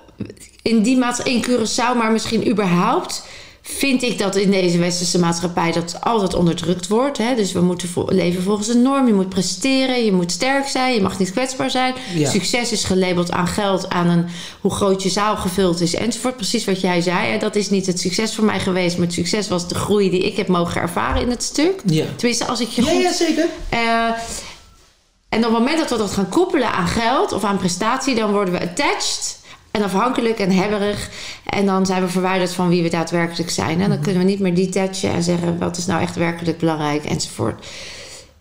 in die maatschappij, in Curaçao, maar misschien überhaupt, vind ik dat in deze westerse maatschappij dat altijd onderdrukt wordt. Hè? Dus we moeten vo- leven volgens een norm. Je moet presteren, je moet sterk zijn, je mag niet kwetsbaar zijn. Ja. Succes is gelabeld aan geld, aan een, hoe groot je zaal gevuld is enzovoort. Precies wat jij zei. Hè? Dat is niet het succes voor mij geweest, maar het succes was de groei die ik heb mogen ervaren in het stuk. Ja. Tenminste, als ik je Ja, goed ja, zeker. eh, en op het moment dat we dat gaan koppelen aan geld of aan prestatie, dan worden we attached en afhankelijk en hebberig. En dan zijn we verwijderd van wie we daadwerkelijk zijn. En dan kunnen we niet meer detachen en zeggen wat is nou echt werkelijk belangrijk enzovoort.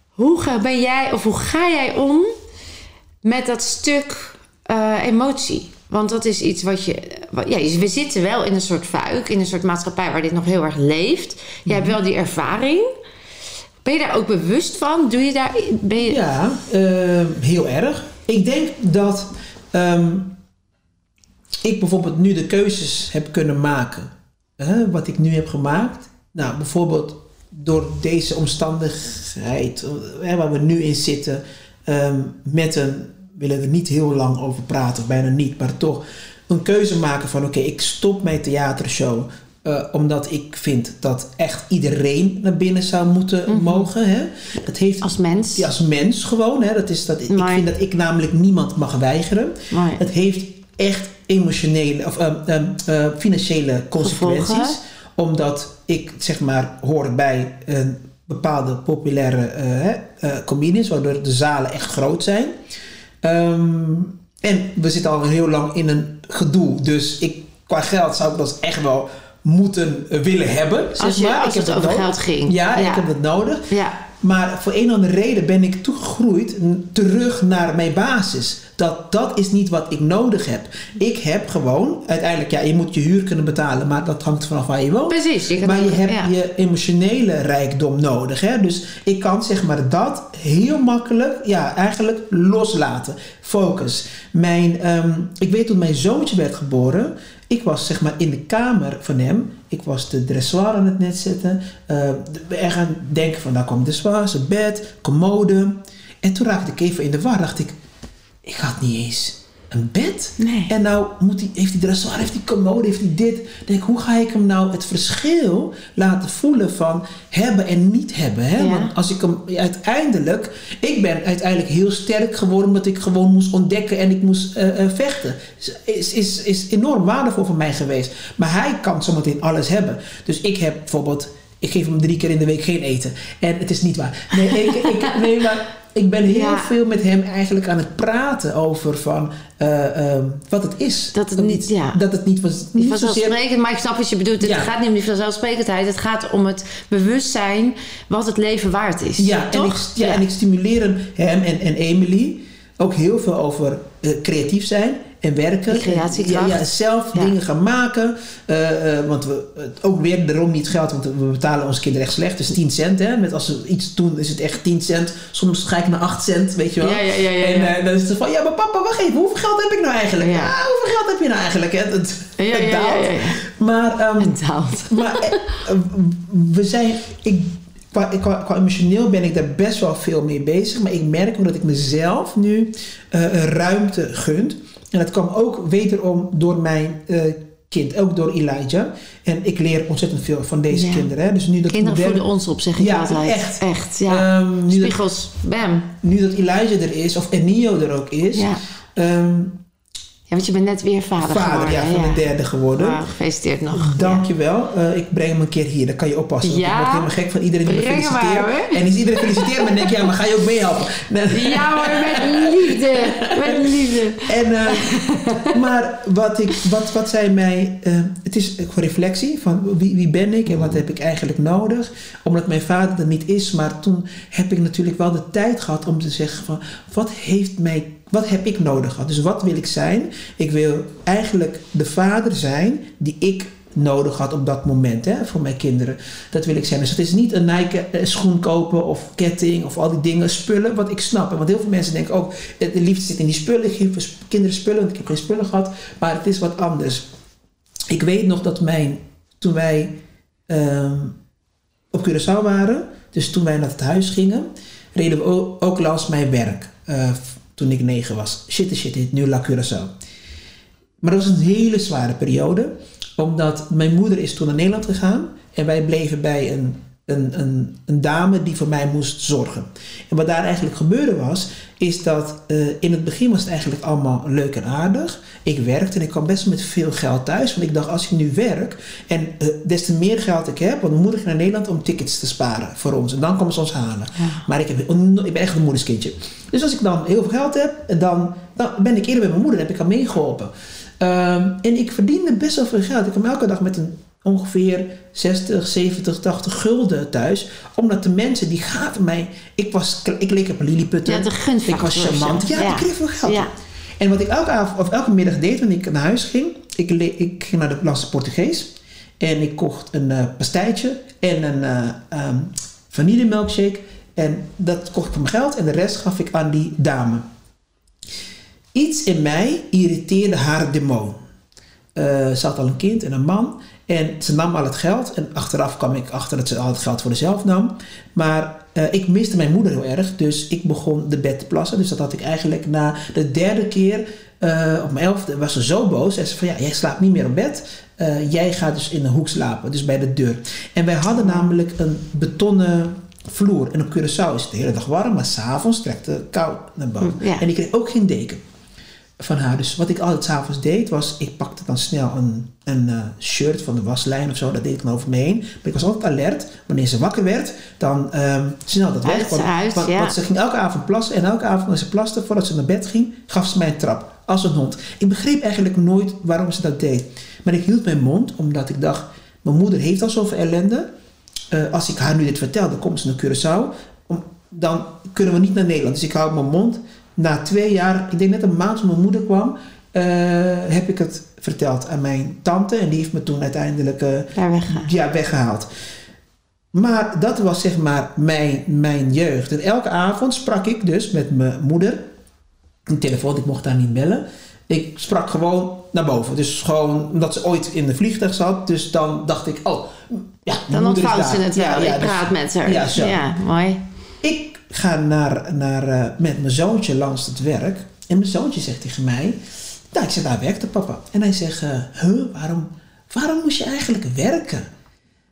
Hoe ga, ben jij of hoe ga jij om met dat stuk eh, emotie? Want dat is iets wat je. Wat, ja, we zitten wel in een soort fuik, in een soort maatschappij waar dit nog heel erg leeft. Jij hebt wel die ervaring. Ben je daar ook bewust van? Doe je daar. Ben je, Ja, eh, heel erg. Ik denk dat ehm, ik bijvoorbeeld nu de keuzes heb kunnen maken. Hè, wat ik nu heb gemaakt. Nou, bijvoorbeeld door deze omstandigheid hè, waar we nu in zitten. ehm, met een, we willen er niet heel lang over praten, of bijna niet, maar toch een keuze maken van oké, ik stop mijn theatershow. eh, omdat ik vind dat echt iedereen naar binnen zou moeten mogen. Hè? Dat heeft Als mens. ja, als mens gewoon. Hè? Dat is dat, ik vind dat ik namelijk niemand mag weigeren. Maar- Het heeft echt emotionele of ehm, ehm, eh, financiële consequenties. Gevolgen. Omdat ik zeg maar hoor bij een bepaalde populaire eh, comedians, waardoor de zalen echt groot zijn. Ehm, en we zitten al heel lang in een gedoe. Dus ik, qua geld zou ik dat echt wel moeten eh, willen hebben. Zeg Als je- maar. als ik heb het over nodig. geld ging. Ja, Ja. ik heb dat nodig. Ja. Maar voor een of andere reden ben ik toegegroeid terug naar mijn basis. Dat, dat is niet wat ik nodig heb. Ik heb gewoon, uiteindelijk, ja, je moet je huur kunnen betalen, maar dat hangt vanaf waar je woont. Precies. Je Maar je hebt ja. je emotionele rijkdom nodig. Hè? Dus ik kan zeg maar dat heel makkelijk, ja, eigenlijk loslaten. Focus. Mijn, ehm, ik weet toen mijn zoontje werd geboren. Ik was zeg maar in de kamer van hem. Ik was de dressoir aan het net zetten. Uh, er gaan denken van, daar komt de dressoir, zijn bed, commode. En toen raakte ik even in de war. Dacht ik, ik had niet eens een bed. Nee. En nou moet hij, heeft die dressoir, heeft die commode, heeft hij dit. Denk hoe ga ik hem nou het verschil laten voelen van hebben en niet hebben? Hè? Ja. Want als ik hem uiteindelijk, ik ben uiteindelijk heel sterk geworden omdat ik gewoon moest ontdekken en ik moest eh, eh, vechten. Is, is, is enorm waardevol voor mij geweest. Maar hij kan zometeen alles hebben. Dus ik heb bijvoorbeeld, ik geef hem drie keer in de week geen eten. En het is niet waar. Nee, ik, ik, nee maar ik ben heel Ja. veel met hem eigenlijk aan het praten over van eh, ehm, wat het is. Dat het niet- ja. dat het niet was. Niet Niet zozeer, vanzelfsprekend, maar ik snap wat je bedoelt. Het Ja. gaat niet om die vanzelfsprekendheid. Het gaat om het bewustzijn wat het leven waard is. ja, en ik, toch? ja, en ik stimuleer hem, hem en, en Emily ook heel veel over eh, creatief zijn en werken. Ja, ja, zelf Ja. dingen gaan maken. Eh, eh, want we, ook weer daarom niet geld, want we betalen onze kinderen echt slecht. Dus 10 cent. Hè? Met als ze iets doen is het echt 10 cent. Soms ga ik naar 8 cent, weet je wel. Ja, ja, ja, ja, En eh, dan is het van, ja, maar papa, wacht even. Hoeveel geld heb ik nou eigenlijk? Ja. Ja, hoeveel geld heb je nou eigenlijk? Hè? Het, het daalt. Maar, Het daalt. maar we zijn. Ik, qua, qua, qua emotioneel ben ik daar best wel veel mee bezig. Maar ik merk ook dat ik mezelf nu een ruimte gunt. En dat kwam ook wederom door mijn eh, kind, ook door Elijah. En ik leer ontzettend veel van deze Ja. kinderen. Hè. Dus nu dat Kinderen moderne- voeden ons op, zeg ik Ja, altijd. echt. Echt, ja. Ehm, nu, dat, Spiegels, bam. nu dat Elijah er is, of Enio er ook is. Ja. ehm, ja, want je bent net weer vader, vader geworden. ja, van de derde geworden. Gefeliciteerd nog. Dankjewel. Eh ik breng hem een keer hier. Dan kan je oppassen. Ja. Ik word helemaal gek van iedereen die me feliciteert. maar. En is iedereen feliciteert me. En denk ja, maar ga je ook meehelpen? Ja hoor, met liefde. Met liefde. En, eh, maar wat, ik, wat, wat zij mij... eh, het is voor reflectie van wie, wie ben ik en wat heb ik eigenlijk nodig. Omdat mijn vader er niet is. Maar toen heb ik natuurlijk wel de tijd gehad om te zeggen van... Wat heeft mij... Wat heb ik nodig gehad? Dus wat wil ik zijn? Ik wil eigenlijk de vader zijn die ik nodig had op dat moment hè, voor mijn kinderen. Dat wil ik zeggen. Dus het is niet een Nike eh, schoen kopen of ketting of al die dingen, spullen, wat ik snap. Want heel veel mensen denken ook, eh, de liefde zit in die spullen. Ik geef kinderen spullen, want ik heb geen spullen gehad. Maar het is wat anders. Ik weet nog dat mijn, toen wij ehm, op Curaçao waren, dus toen wij naar het huis gingen, reden we ook langs mijn werk. Uh, toen ik negen was. Shit, shit, nu La Curaçao. Maar dat was een hele zware periode, omdat mijn moeder is toen naar Nederland gegaan en wij bleven bij een, een, een, een dame die voor mij moest zorgen. En wat daar eigenlijk gebeurde was, is dat uh, in het begin was het eigenlijk allemaal leuk en aardig. Ik werkte en ik kwam best met veel geld thuis, want ik dacht als ik nu werk en uh, des te meer geld ik heb, want mijn moeder ging naar Nederland om tickets te sparen voor ons en dan komen ze ons halen. Maar ik, heb, ik ben echt een moederskindje. Dus als ik dan heel veel geld heb, dan, dan ben ik eerder bij mijn moeder en heb ik haar meegeholpen. Um, en ik verdiende best wel veel geld. Ik kwam elke dag met een ongeveer 60, 70, 80 gulden thuis. Omdat de mensen die gaven mij... Ik, was, ik leek op een lilliputter. Ja, de Ik was charmant. Ja, ja, ik kreeg veel geld. Ja. En wat ik elke, avond, of elke middag deed wanneer ik naar huis ging... Ik, ik ging naar de Plasse Portugees. En ik kocht een uh, pastijtje en een uh, um, vanillemilkshake. En dat kocht ik voor mijn geld. En de rest gaf ik aan die dame. Iets in mij irriteerde haar demon. Uh, ze had al een kind en een man. En ze nam al het geld. En achteraf kwam ik achter dat ze al het geld voor zichzelf nam. Maar uh, ik miste mijn moeder heel erg. Dus ik begon de bed te plassen. Dus dat had ik eigenlijk na de derde keer. Uh, op mijn elfde was ze zo boos. En ze van ja, jij slaapt niet meer op bed. Uh, jij gaat dus in een hoek slapen. Dus bij de deur. En wij hadden namelijk een betonnen vloer. En op Curaçao is het de hele dag warm. Maar s'avonds trekt het koud naar boven. Ja. En ik kreeg ook geen deken van haar. Dus wat ik altijd s'avonds deed, was ik pakte dan snel een, een uh, shirt van de waslijn of zo. Dat deed ik dan over me heen. Maar ik was altijd alert. Wanneer ze wakker werd, dan um, snel dat weg. Want, uit, want, ja. want, ze ging elke avond plassen. En elke avond als ze plaste, voordat ze naar bed ging, gaf ze mij een trap. Als een hond. Ik begreep eigenlijk nooit waarom ze dat deed. Maar ik hield mijn mond, omdat ik dacht... Mijn moeder heeft al zoveel ellende. Uh, als ik haar nu dit vertel, dan komt ze naar Curaçao. Om, dan kunnen we niet naar Nederland. Dus ik hou mijn mond na twee jaar, ik denk net een maand toen mijn moeder kwam, uh, heb ik het verteld aan mijn tante. En die heeft me toen uiteindelijk uh, weggehaald. Ja, weggehaald. Maar dat was zeg maar mijn, mijn jeugd. En elke avond sprak ik dus met mijn moeder. Een telefoon, ik mocht daar niet bellen. Ik sprak gewoon naar boven. Dus gewoon omdat ze ooit in de vliegtuig zat. Dus dan dacht ik, oh, ja, Dan ontvouwt ze het wel. Ja, ja, ik dus, praat met haar. Ja, zo. ja mooi. Ik ga naar, naar, uh, met mijn zoontje langs het werk. En mijn zoontje zegt tegen mij... Nou, ik zeg, daar werkte papa. En hij zegt, uh, huh, waarom, waarom moest je eigenlijk werken?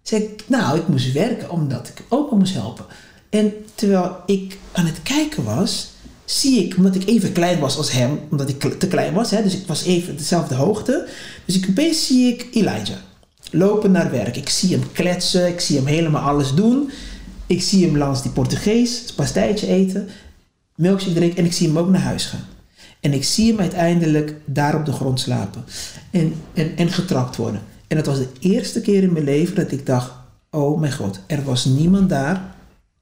Zeg nou, ik moest werken omdat ik opa moest helpen. En terwijl ik aan het kijken was, zie ik, omdat ik even klein was als hem, omdat ik te klein was, hè, dus ik was even dezelfde hoogte. Dus ik, opeens zie ik Elijah lopen naar werk. Ik zie hem kletsen, ik zie hem helemaal alles doen. Ik zie hem langs die Portugees, het pastijtje eten, milkshake drinken en ik zie hem ook naar huis gaan. En ik zie hem uiteindelijk daar op de grond slapen en, en, en getrapt worden. En dat was de eerste keer in mijn leven dat ik dacht, oh mijn god, er was niemand daar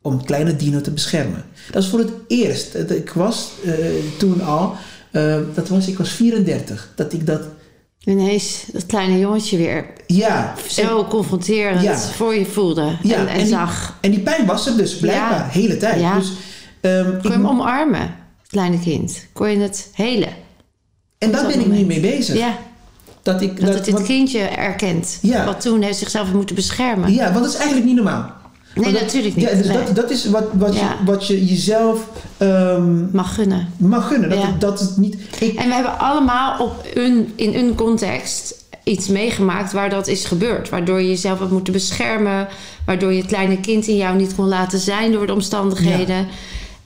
om kleine Dino te beschermen. Dat is voor het eerst. Ik was uh, toen al, uh, dat was, ik was 34, dat ik dat ineens dat kleine jongetje weer ja, zo en, confronterend ja. voor je voelde ja, en, en, en zag. Die, en die pijn was er dus blijkbaar de hele tijd. Dus, um, Kon je hem omarmen, het kleine kind? Kon je het helen? En daar ben ik nu mee bezig. Ja. Dat, ik, dat, dat het dit kindje erkent. Wat toen heeft zichzelf moeten beschermen. Ja, want dat is eigenlijk niet normaal. Nee, dat, natuurlijk niet. Ja, dus nee. dat, dat is wat, wat, ja. je, wat je jezelf um, mag gunnen. Mag gunnen. Dat, ja. dat het niet. Ik, en we hebben allemaal op een, in een context iets meegemaakt waar dat is gebeurd. Waardoor je jezelf hebt moeten beschermen. Waardoor je het kleine kind in jou niet kon laten zijn door de omstandigheden.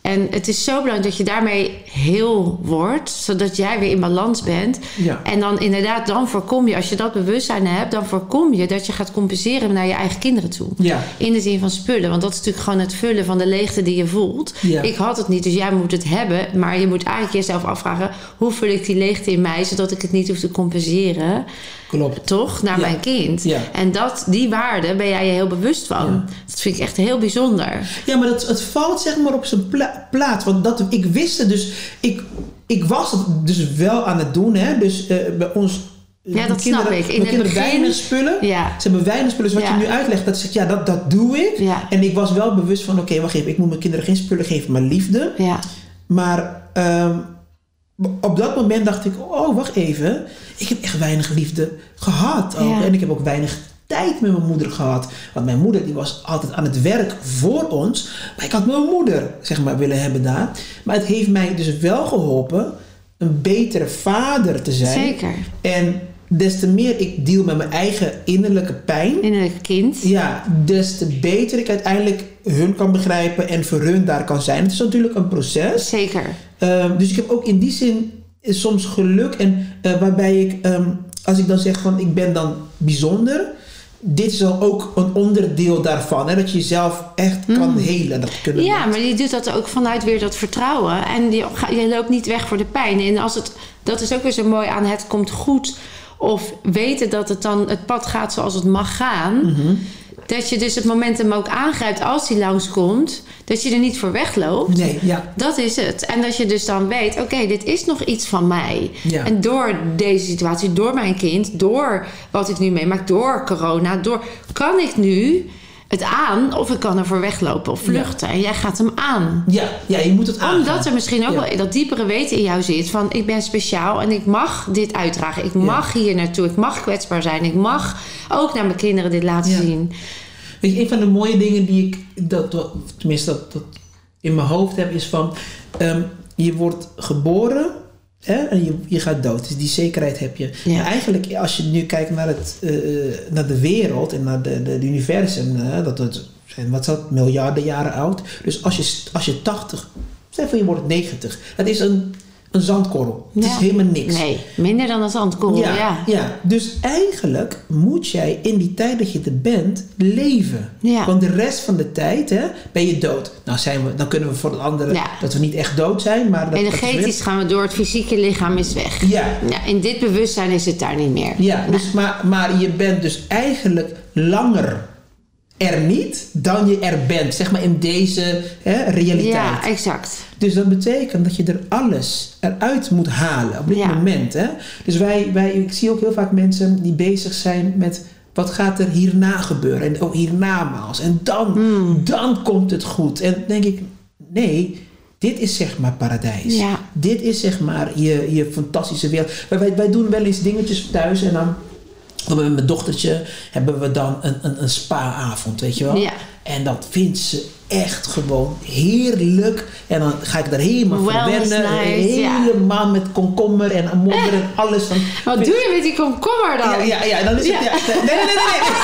En het is zo belangrijk dat je daarmee heel wordt, zodat jij weer in balans bent. Ja. En dan inderdaad, dan voorkom je, als je dat bewustzijn hebt, dan voorkom je dat je gaat compenseren naar je eigen kinderen toe. Ja. In de zin van spullen, want dat is natuurlijk gewoon het vullen van de leegte die je voelt. Ja. Ik had het niet, dus jij moet het hebben, maar je moet eigenlijk jezelf afvragen: hoe vul ik die leegte in mij, zodat ik het niet hoef te compenseren? Klopt. Toch? Naar mijn kind. Ja. En dat, die waarde ben jij je heel bewust van. Ja. Dat vind ik echt heel bijzonder. Ja, maar dat, het valt zeg maar op zijn pla plaats. Want dat, ik wist het dus. Ik, ik was het dus wel aan het doen. Hè? Dus uh, bij ons Ja, dat Mijn snap ik. In mijn kinderen begin- weinig spullen. Ja. Ze hebben weinig spullen. Dus wat Ja. je nu uitlegt, dat zeg ja, dat, dat doe ik. Ja. En ik was wel bewust van, oké, wacht even. Ik moet mijn kinderen geen spullen geven, maar liefde. Ja. Maar ehm, op dat moment dacht ik, oh, wacht even. Ik heb echt weinig liefde gehad. Ook. En ik heb ook weinig tijd met mijn moeder gehad. Want mijn moeder die was altijd aan het werk voor ons. Maar ik had mijn moeder, zeg maar, willen hebben daar. Maar het heeft mij dus wel geholpen een betere vader te zijn. Zeker. En des te meer ik deal met mijn eigen innerlijke pijn... Innerlijk kind. Ja, des te beter ik uiteindelijk hun kan begrijpen en voor hun daar kan zijn. Het is natuurlijk een proces. Zeker. Ehm, dus ik heb ook in die zin soms geluk. En eh, waarbij ik, ehm, als ik dan zeg van ik ben dan bijzonder. Dit is dan ook een onderdeel daarvan. Hè, dat je jezelf echt kan helen. Dat kunnen Mm. Ja, maar je doet dat ook vanuit weer dat vertrouwen. En je, je loopt niet weg voor de pijn. En als het, dat is ook weer zo mooi aan het komt goed. Of weten dat het dan het pad gaat zoals het mag gaan. Mhm. Dat je dus het momentum ook aangrijpt als die langskomt. Dat je er niet voor wegloopt. Nee, ja. Dat is het. En dat je dus dan weet, oké, dit is nog iets van mij. Ja. En door deze situatie, door mijn kind, door wat ik nu meemaak, door corona, door kan ik nu het aan of ik kan ervoor weglopen of vluchten. En jij gaat hem aan. Ja, ja, je moet het aangaan. Omdat er misschien ook Ja. wel dat diepere weten in jou zit van ik ben speciaal en ik mag dit uitdragen. Ik mag hier naartoe. Ik mag kwetsbaar zijn. Ik mag ook naar mijn kinderen dit laten Ja. zien. Weet je, een van de mooie dingen die ik, dat, dat- tenminste dat, dat in mijn hoofd heb, is van ehm, je wordt geboren hè, en je, je gaat dood. Dus die zekerheid heb je. Ja. Maar eigenlijk, als je nu kijkt naar, het, eh, naar de wereld en naar de, de, het universum, dat het zijn, wat dat, miljarden jaren oud. Dus als je, als je 80, stel voor je wordt 90, dat is een, een zandkorrel. Het Ja. is helemaal niks. Nee, minder dan een zandkorrel. Ja, Ja, ja, dus eigenlijk moet jij in die tijd dat je er bent leven. Ja. Want de rest van de tijd hè, ben je dood. Nou zijn we, dan kunnen we voor de anderen dat we niet echt dood zijn, maar dat, dat is Energetisch gaan we door. Het fysieke lichaam is weg. Ja, in dit bewustzijn is het daar niet meer. ja dus, maar, maar je bent dus eigenlijk langer er niet dan je er bent, zeg maar in deze hè, realiteit. Ja, exact. Dus dat betekent dat je er alles eruit moet halen op dit Ja. moment. Hè? Dus wij, wij, ik zie ook heel vaak mensen die bezig zijn met wat gaat er hierna gebeuren. En ook hiernamaals. En dan, Hmm. dan komt het goed. En dan denk ik, nee, dit is zeg maar paradijs. Ja. Dit is zeg maar je, je fantastische wereld. Wij, wij, wij doen wel eens dingetjes thuis en dan... Met mijn dochtertje hebben we dan een, een, een spa-avond, weet je wel? Ja. En dat vindt ze echt gewoon heerlijk. En dan ga ik daar helemaal Wellness verwennen. night, ja. Helemaal met komkommer en amonder en alles. Van, Wat doe je met die komkommer dan? ja, ja, ja, dan is het... Ja. Nee, nee, nee, nee. nee.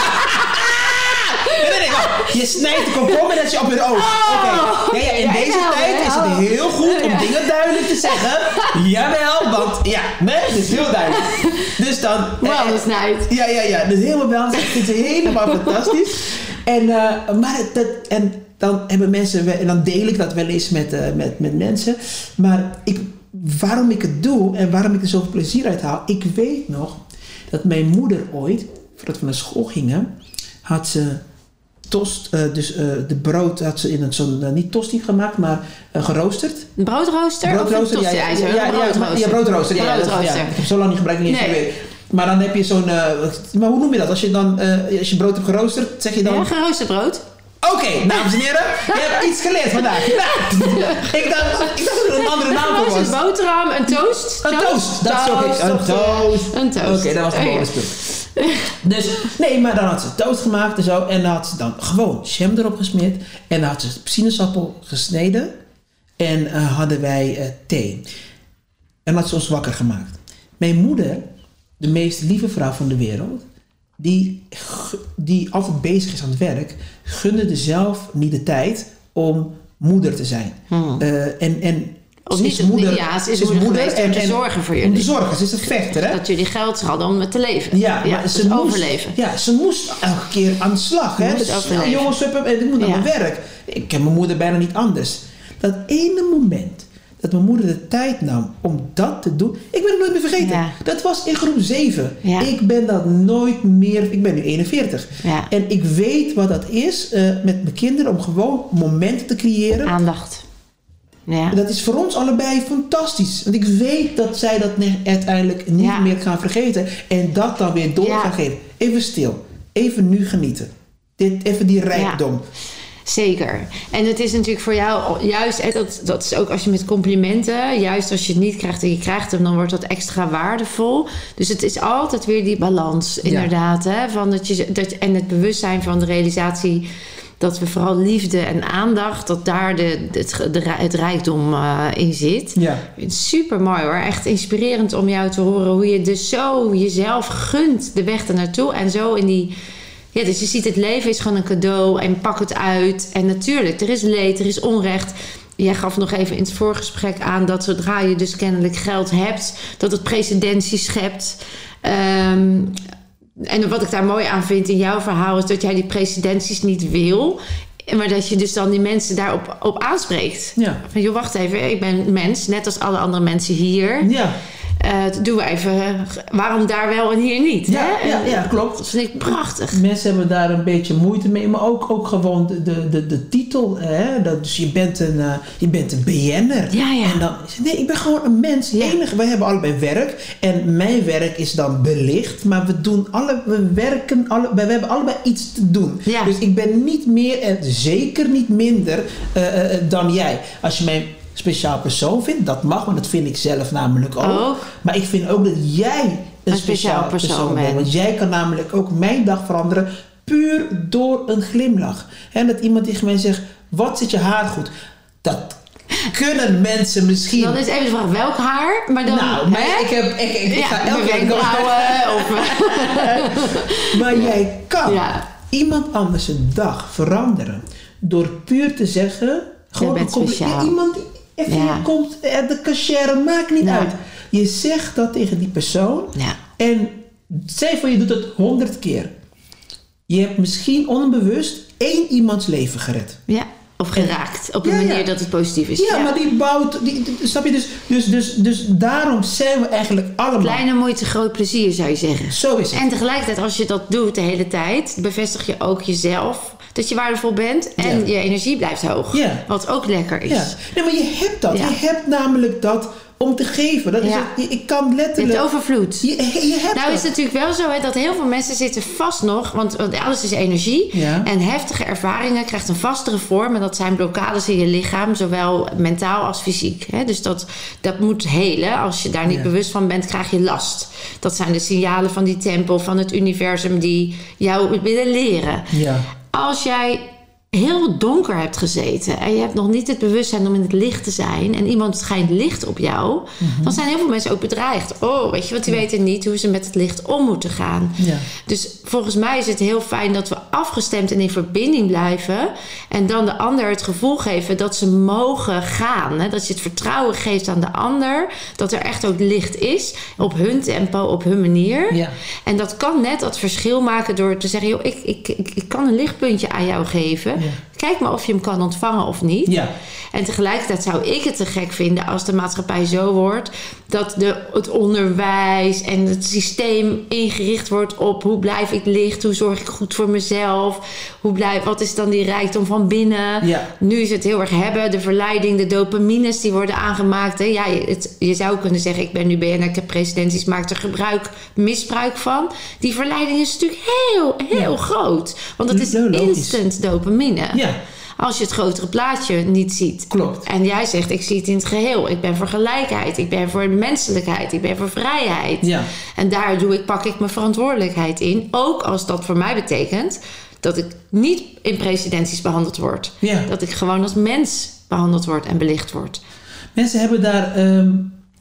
Nee, nee, nee, wacht. Je snijdt de komkommer en je op je oog. Oké. Ja, ja, in deze tijd is het heel goed om dingen duidelijk te zeggen. Jawel, want ja, nee, het is heel duidelijk. Dus dan... Wellness night. Ja, ja, ja. Dus helemaal wel. Het helemaal fantastisch. En, eh, maar het- dat, en dan hebben mensen, en dan deel ik dat wel eens met, eh, met, met mensen. Maar ik, waarom ik het doe en waarom ik er zoveel plezier uit haal. Ik weet nog dat mijn moeder ooit, voordat we naar school gingen, had ze tost, eh, dus eh, de brood had ze in een zo'n, eh, niet tosti gemaakt, maar geroosterd. Een broodrooster? Broodrooster, ja, een ja, ja, ja, Een ja, broodrooster. ja, broodrooster. Ja, ja, dat- ja. Broodrooster. Ik heb zo lang niet gebruikt, niet eens Nee. Maar dan heb je zo'n, maar hoe noem je dat? Als je dan, als je brood hebt geroosterd, zeg je dan... Ja, geroosterd brood. Oké, dames en heren, je hebt iets geleerd vandaag. Nou, ik, dacht, ik dacht dat er een andere naam voor was. boterham, een toast. Een toast, dat is ook. Een toast. Een toast. Oké, dat was ja. bonuspunt. Dus, nee, maar dan had ze toast gemaakt en zo. En dan had ze dan gewoon jam erop gesmeerd. En dan had ze sinaasappel gesneden. En eh, hadden wij eh, thee. En had ze ons wakker gemaakt. Mijn moeder, de meest lieve vrouw van de wereld... die, die altijd bezig is aan het werk... gunde zelf niet de tijd om moeder te zijn. Eh, en, en Of ze niet- is moeder, ja, ze is moeder geweest om te zorgen voor Om jullie. te zorgen, ze is een vechter, hè? Dat jullie geld hadden om te leven. Ja, maar ze dus moest, overleven. Ja, ze moest elke keer aan de slag. Hè? Dus, overleven. ja, jongens, ik moet naar Ja. mijn werk. Ik ken mijn moeder bijna niet anders. Dat ene moment dat mijn moeder de tijd nam om dat te doen. Ik ben het nooit meer vergeten. Ja. Dat was in groep 7. Ja. Ik ben dat nooit meer... Ik ben nu 41. Ja. En ik weet wat dat is eh, met mijn kinderen om gewoon momenten te creëren. Aandacht. Ja. Dat is voor ons allebei fantastisch. Want ik weet dat zij dat uiteindelijk niet Ja. meer gaan vergeten. En dat dan weer door Ja. gaan geven. Even stil. Even nu genieten. Dit, even die rijkdom. Zeker. En het is natuurlijk voor jou juist, hè, dat, dat is ook als je met complimenten, juist als je het niet krijgt en je krijgt hem, dan wordt dat extra waardevol. Dus het is altijd weer die balans, inderdaad. Hè, van dat je, dat, en het bewustzijn van de realisatie dat we vooral liefde en aandacht, dat daar de, het, de, het rijkdom eh, in zit. Ja. Super mooi hoor. Echt inspirerend om jou te horen hoe je dus zo jezelf gunt de weg ernaartoe. En zo in die. Ja, dus je ziet het leven is gewoon een cadeau en pak het uit. En natuurlijk, er is leed, er is onrecht. Jij gaf nog even in het voorgesprek aan dat zodra je dus kennelijk geld hebt, dat het precedentie schept. Ehm, en wat ik daar mooi aan vind in jouw verhaal is dat jij die precedenties niet wil. Maar dat je dus dan die mensen daarop op aanspreekt. Ja. Van joh, wacht even, ik ben een mens, net als alle andere mensen hier. Ja. Eh, doen we even, waarom daar wel en hier niet? Ja, hè? ja, ja, klopt. Dat vind ik prachtig. Mensen hebben daar een beetje moeite mee, maar ook, ook gewoon de, de, de, de titel. Hè? Dat, dus je bent een, eh, je bent een BN'er. Ja, ja. En dan, nee, ik ben gewoon een mens. Ja. Enige, wij hebben allebei werk. En mijn werk is dan belicht. Maar we doen alle, we werken, alle, we hebben allebei iets te doen. Ja. Dus ik ben niet meer en zeker niet minder eh, eh, dan jij. Als je mij speciaal persoon vindt, dat mag, want dat vind ik zelf namelijk ook. Ook. Maar ik vind ook dat jij een, Een speciaal speciaal persoon persoon bent. bent. Want jij kan namelijk ook mijn dag veranderen puur door een glimlach. En dat iemand tegen mij zegt, wat zit je haar goed? Dat kunnen mensen misschien... Dan is even de vraag, welk haar? Maar dan, nou, maar hè? ik, heb, ik, ik, ik ja, ga elke keer... wenkbrauwen of... Maar jij kan Ja. iemand anders een dag veranderen door puur te zeggen... Gewoon bent een iemand die even Ja. hier komt, eh, de cashier, maakt niet Ja. uit. Je zegt dat tegen die persoon ja. en zij van je doet het honderd keer. Je hebt misschien onbewust één iemands leven gered. ja, of geraakt. Op een manier dat het positief is. Ja, maar die bouwt, die, die- snap je? Dus, dus, dus, dus daarom zijn we eigenlijk allemaal. Kleine moeite, groot plezier zou je zeggen. Zo is het. En tegelijkertijd, als je dat doet de hele tijd, bevestig je ook jezelf dat je waardevol bent en Ja. je energie blijft hoog. Ja. Wat ook lekker is. Ja. Nee, maar je hebt dat. Je hebt namelijk dat om te geven. Dat is het. Ik kan Het letterlijk. overvloed. Je, je hebt Nou dat. is het natuurlijk wel zo hè, dat heel veel mensen zitten vast nog, want, want alles is energie. En heftige ervaringen krijgt een vastere vorm. En dat zijn blokkades in je lichaam, zowel mentaal als fysiek. Hè. Dus dat, dat moet helen. Als je daar niet bewust van bent, krijg je last. Dat zijn de signalen van die tempel, van het universum die jou willen leren. Ja. Als jij heel donker hebt gezeten en je hebt nog niet het bewustzijn om in het licht te zijn en iemand schijnt licht op jou, Mhm. dan zijn heel veel mensen ook bedreigd. Oh, weet je wat, die weten niet hoe ze met het licht om moeten gaan. Ja. Dus volgens mij is het heel fijn dat we afgestemd en in verbinding blijven. En dan de ander het gevoel geven dat ze mogen gaan. Hè? Dat je het vertrouwen geeft aan de ander. Dat er echt ook licht is. Op hun tempo, op hun manier. Ja. En dat kan net dat verschil maken door te zeggen: joh, ik, ik, ik, ik kan een lichtpuntje aan jou geven. Ja. Kijk maar of je hem kan ontvangen of niet. Ja. En tegelijkertijd zou ik het te gek vinden als de maatschappij zo wordt dat de, het onderwijs en het systeem ingericht wordt op hoe blijf ik licht, hoe zorg ik goed voor mezelf, hoe blijf, wat is dan die rijkdom van binnen. Ja. Nu is het heel erg hebben, de verleiding, de dopamines die worden aangemaakt. Hè. Ja, je, het, je zou kunnen zeggen, ik ben nu BNR, ik heb presidenties, maak er gebruik, misbruik van. Die verleiding is natuurlijk heel, heel Ja. groot. Want het is instant dopamine. Ja. Als je het grotere plaatje niet ziet. Klopt. En jij zegt, ik zie het in het geheel. Ik ben voor gelijkheid. Ik ben voor menselijkheid. Ik ben voor vrijheid. Ja. En daar doe ik, pak ik mijn verantwoordelijkheid in. Ook als dat voor mij betekent dat ik niet in presidenties behandeld word. Ja. Dat ik gewoon als mens behandeld word en belicht word. Mensen hebben daar ehm, eh,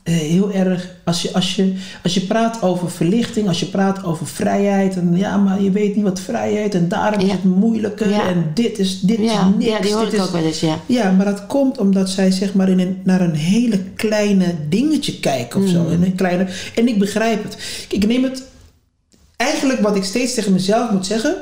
heel erg, als je, als, je, als je praat over verlichting, als je praat over vrijheid, en ja, maar je weet niet wat vrijheid en daarom is het moeilijker Ja. en dit is, dit Ja, is niks. ja die hoor dit ik is, ook wel eens, ja. Ja, maar dat komt omdat zij zeg maar in een, naar een hele kleine dingetje kijken of Mm. zo. In een kleine, en ik begrijp het. Ik neem het eigenlijk wat ik steeds tegen mezelf moet zeggen.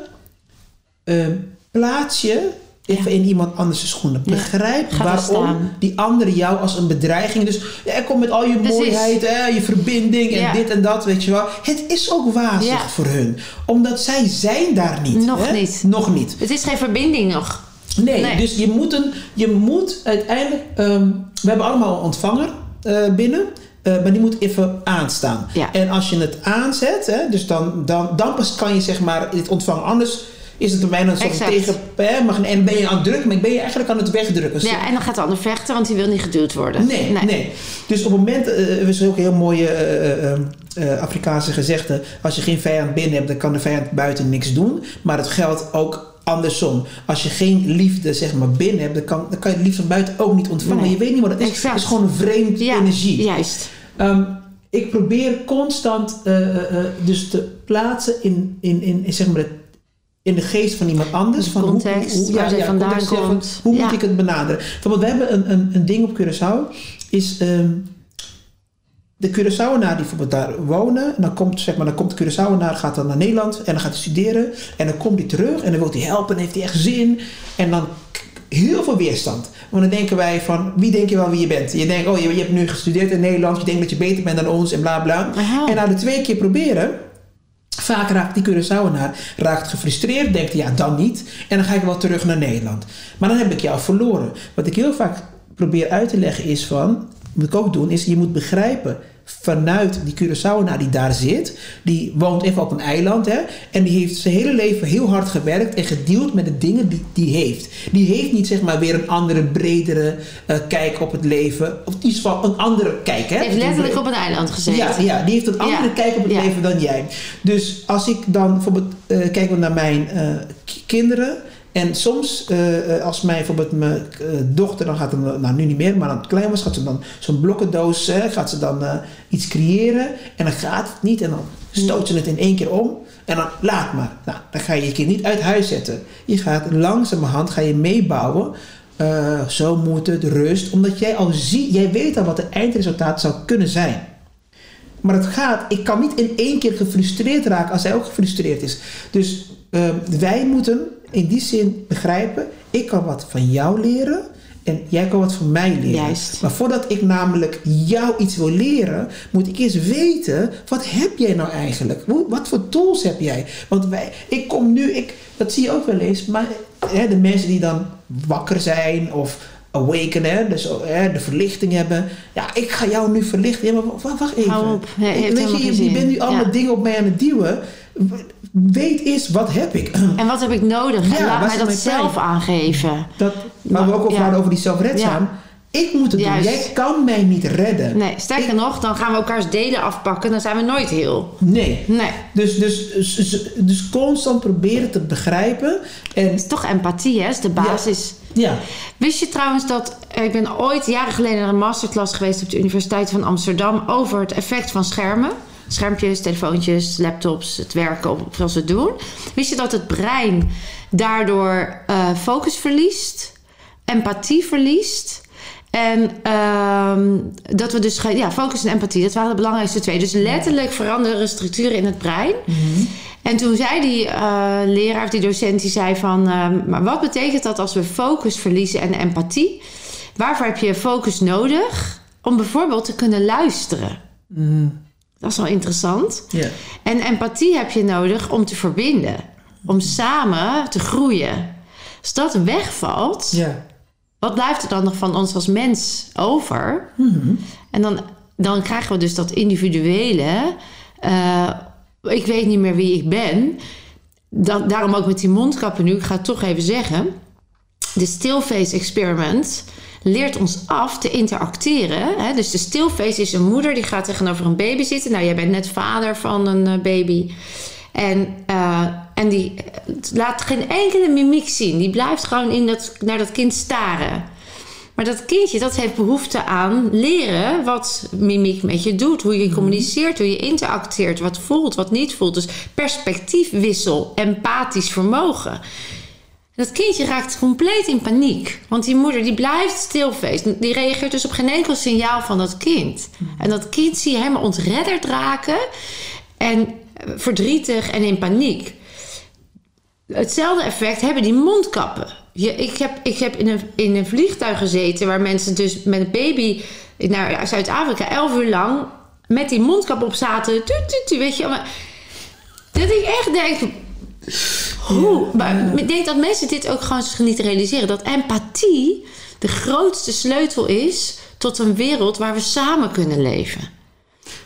ehm, plaats je even Ja. in iemand anders' schoenen. Begrijp waarom die andere jou als een bedreiging. Dus ja, kom met al je Precies. mooiheid, hè, je verbinding en dit en dat, weet je wel. Het is ook wazig voor hun. Omdat zij zijn daar niet. Nog hè? niet. Nog niet. Het is geen verbinding nog. Nee, Nee. dus je moet, een, je moet uiteindelijk, ehm, we hebben allemaal een ontvanger eh, binnen. eh, maar die moet even aanstaan. Ja. En als je het aanzet, hè, dus dan, dan, dan pas kan je zeg maar dit ontvangen. Anders is het bij mij dan zo Exact. tegen... Hè, mag, en ben je aan het drukken, maar ben je eigenlijk aan het wegdrukken. Ja, en dan gaat de ander vechten, want hij wil niet geduwd worden. Nee, nee, Dus op het moment, eh, er is ook een heel mooie eh, eh, eh, Afrikaanse gezegde: als je geen vijand binnen hebt, dan kan de vijand buiten niks doen. Maar het geldt ook andersom. Als je geen liefde zeg maar binnen hebt, dan kan, dan kan je liefde van buiten ook niet ontvangen. Nee. Je weet niet wat het is. Exact. Het is gewoon een vreemd Ja, energie. juist. Ehm, ik probeer constant eh, eh, eh, dus te plaatsen in, in, in, in, zeg maar het- in de geest van iemand anders. De van hoe- context, hoe, waar zij vandaan context, ja, van komt. Hoe Ja. moet ik het benaderen? Bijvoorbeeld, we hebben een, een, een ding op Curaçao. Is ehm, de Curaçaoenaar die bijvoorbeeld daar wonen. En dan komt, zeg maar, dan komt de Curaçaoenaar, gaat dan naar Nederland. En dan gaat hij studeren. En dan komt hij terug. En dan wil hij helpen. En heeft hij echt zin. En dan heel veel weerstand. Want dan denken wij van, wie denk je wel wie je bent? Je denkt, oh, je, je hebt nu gestudeerd in Nederland. Je denkt dat je beter bent dan ons en bla bla. Aha. En na de twee keer proberen... Vaak raakt die Curaçaoenaar raakt gefrustreerd, denkt ja, dan niet. En dan ga ik wel terug naar Nederland. Maar dan heb ik jou verloren. Wat ik heel vaak probeer uit te leggen is van, moet ik ook doen, is je moet begrijpen vanuit die Curaçaoenaar die daar zit. Die woont even op een eiland hè. En die heeft zijn hele leven heel hard gewerkt en gedeeld met de dingen die die heeft. Die heeft niet zeg maar weer een andere, bredere eh, kijk op het leven. Of die is van een andere kijk hè. Hij heeft letterlijk op een eiland gezeten. Ja, ja, die heeft een andere Ja. kijk op het Ja. leven dan jij. Dus als ik dan bijvoorbeeld eh kijk naar mijn eh, kinderen. En soms, eh, eh, als mijn, bijvoorbeeld mijn eh, dochter, dan gaat hem, nou nu niet meer, maar dan het klein was, gaat ze dan zo'n blokkendoos, gaat ze dan iets creëren. En dan gaat het niet en dan stoot ze het in één keer om. En dan laat maar. Nou, dan ga je je kind niet uit huis zetten. Je gaat langzamerhand ga je meebouwen. Zo moet het, rust. Omdat jij al ziet, jij weet al wat het eindresultaat zou kunnen zijn. Maar het gaat, ik kan niet in één keer gefrustreerd raken als hij ook gefrustreerd is. Dus wij moeten in die zin begrijpen, ik kan wat van jou leren en jij kan wat van mij leren. Juist. Maar voordat ik namelijk jou iets wil leren, moet ik eerst weten, wat heb jij nou eigenlijk? Hoe, wat voor tools heb jij? Want wij, ik kom nu, ik, dat zie je ook wel eens, maar hè, de mensen die dan wakker zijn of awakenen, hè, dus hè, de verlichting hebben. Ja, ik ga jou nu verlichten. Ja, maar wacht, wacht even. Hou op. Nee, Weet je, bent nu allemaal Ja. dingen op mij aan het duwen. Weet eens, wat heb ik? En wat heb ik nodig? Ja, en laat mij dat zelf aangeven. Dat, waar we ook Ja. hadden over die zelfredzaam. Ik moet het Juist. doen. Jij kan mij niet redden. Nee, sterker nog, dan gaan we elkaars delen afpakken. Dan zijn we nooit heel. Nee. Nee. Dus, dus, dus, dus constant proberen te begrijpen. En Het is toch empathie, hè? is de basis. ja, Wist je trouwens dat... eh, Ik ben ooit jaren geleden naar een masterclass geweest... op de Universiteit van Amsterdam... over het effect van schermen. Schermpjes, telefoontjes, laptops, het werken op, zoals we het doen. Wist je dat het brein daardoor eh, focus verliest... empathie verliest... En ehm, dat we dus... Ja, focus en empathie, dat waren de belangrijkste twee. Dus letterlijk veranderen structuren in het brein. En toen zei die eh, leraar of die docent, die zei van... ehm, maar wat betekent dat als we focus verliezen en empathie? Waarvoor heb je focus nodig? Om bijvoorbeeld te kunnen luisteren. Dat is wel interessant. ja. En empathie heb je nodig om te verbinden. Om samen te groeien. Als dat wegvalt, ja. wat blijft er dan nog van ons als mens over? En dan, dan krijgen we dus dat individuele. eh, ik weet niet meer wie ik ben. Daarom ook met die mondkappen nu. Ik ga het toch even zeggen. De stillface experiment leert ons af te interacteren. Hè? Dus de stillface is een moeder die gaat tegenover een baby zitten. Nou, jij bent net vader van een eh, baby. En, eh, en die laat geen enkele mimiek zien. Die blijft gewoon in dat, naar dat kind staren. Maar dat kindje dat heeft behoefte aan leren wat mimiek met je doet. Hoe je communiceert, hoe je interacteert, wat voelt, wat niet voelt. Dus perspectiefwissel, empathisch vermogen. Dat kindje raakt compleet in paniek. Want die moeder die blijft stilfeest. Die reageert dus op geen enkel signaal van dat kind. En dat kind zie je helemaal ontredderd raken. En verdrietig en in paniek. Hetzelfde effect hebben die mondkappen. Je, ik heb, ik heb in, een, in een vliegtuig gezeten waar mensen dus met een baby naar Zuid-Afrika elf uur lang met die mondkap op zaten. Tu, tu, tu, weet je, dat ik echt denk. Hoe? Maar ik denk dat mensen dit ook gewoon zich niet realiseren. Dat empathie de grootste sleutel is tot een wereld waar we samen kunnen leven.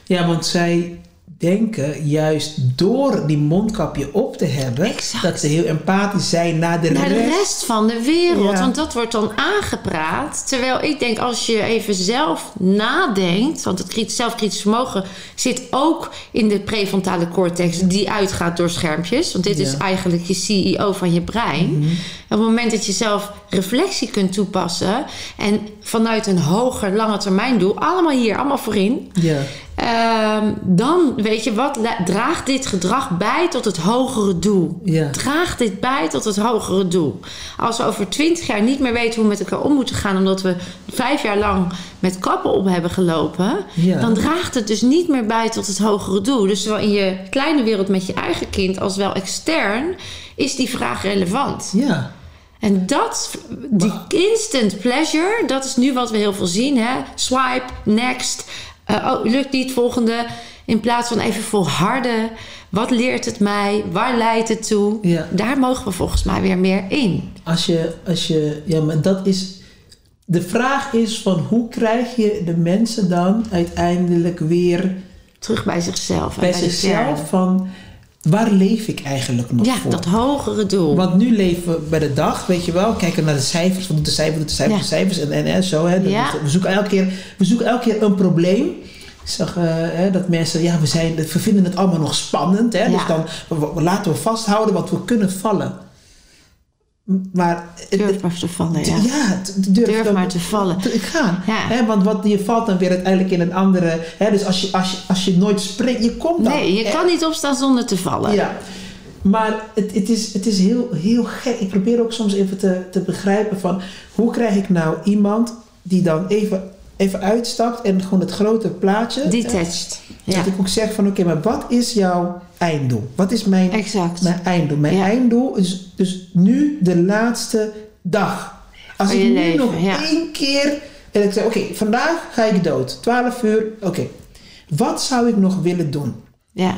Ja, want zij denken juist door die mondkapje op te hebben, Exact. dat ze heel empathisch zijn naar de Naar de rest. rest van de wereld. Ja. Want dat wordt dan aangepraat. Terwijl ik denk, als je even zelf nadenkt. Want het kritisch, zelfkritisch vermogen zit ook in de prefrontale cortex. Die uitgaat door schermpjes. Want dit is eigenlijk je CEO van je brein. Op het moment dat je zelf reflectie kunt toepassen. En vanuit een hoger, lange termijn doel. Allemaal hier, allemaal voorin. Ja. Ehm, dan weet je wat, draagt dit gedrag bij tot het hogere doel? Ja. Draagt dit bij tot het hogere doel? Als we over twintig jaar niet meer weten hoe we met elkaar om moeten gaan, omdat we vijf jaar lang met kappen op hebben gelopen, Ja. dan draagt het dus niet meer bij tot het hogere doel. Dus zowel in je kleine wereld met je eigen kind als wel extern is die vraag relevant. Ja. En dat, die instant pleasure, dat is nu wat we heel veel zien. Hè? Swipe, next, eh, oh, lukt niet, volgende. In plaats van even volharden. Wat leert het mij? Waar leidt het toe? Ja. Daar mogen we volgens mij weer meer in. Als je, als je, ja, maar dat is. De vraag is van hoe krijg je de mensen dan uiteindelijk weer Terug bij zichzelf. bij de zichzelf van waar leef ik eigenlijk nog Ja, voor? dat hogere doel. Want nu leven we bij de dag, weet je wel, kijken naar de cijfers, wat doet de cijfers, wat doet de cijfers, Ja. de cijfers en, en, en zo. Hè. Ja. We, zoeken elke keer, we zoeken elke keer een probleem. Ik zag eh, hè, dat mensen, ja, we, zijn, we vinden het allemaal nog spannend. Hè, Dus Ja. dan we- we- laten we vasthouden, want we kunnen vallen. Maar Durf maar te vallen, ja. ja, durf, Durf dan maar te vallen. te gaan. Ja. Hè, want wat, je valt dan weer uiteindelijk in een andere. Hè, dus als je, als, je, als je nooit springt, je komt dan. Nee, je kan niet opstaan zonder te vallen. ja, maar het, het is, het is heel, heel gek. Ik probeer ook soms even te, te begrijpen van... hoe krijg ik nou iemand die dan even, even uitstapt... en gewoon het grote plaatje... Detached. Ja, Dat ik ook zeg van oké, maar wat is jouw einddoel? Wat is mijn, exact. mijn einddoel? Mijn Ja. einddoel is dus nu de laatste dag. Als ik nu leven, nog ja. één keer... En ik zeg, oké, vandaag ga ik dood. 12 uur, oké. Wat zou ik nog willen doen? Ja,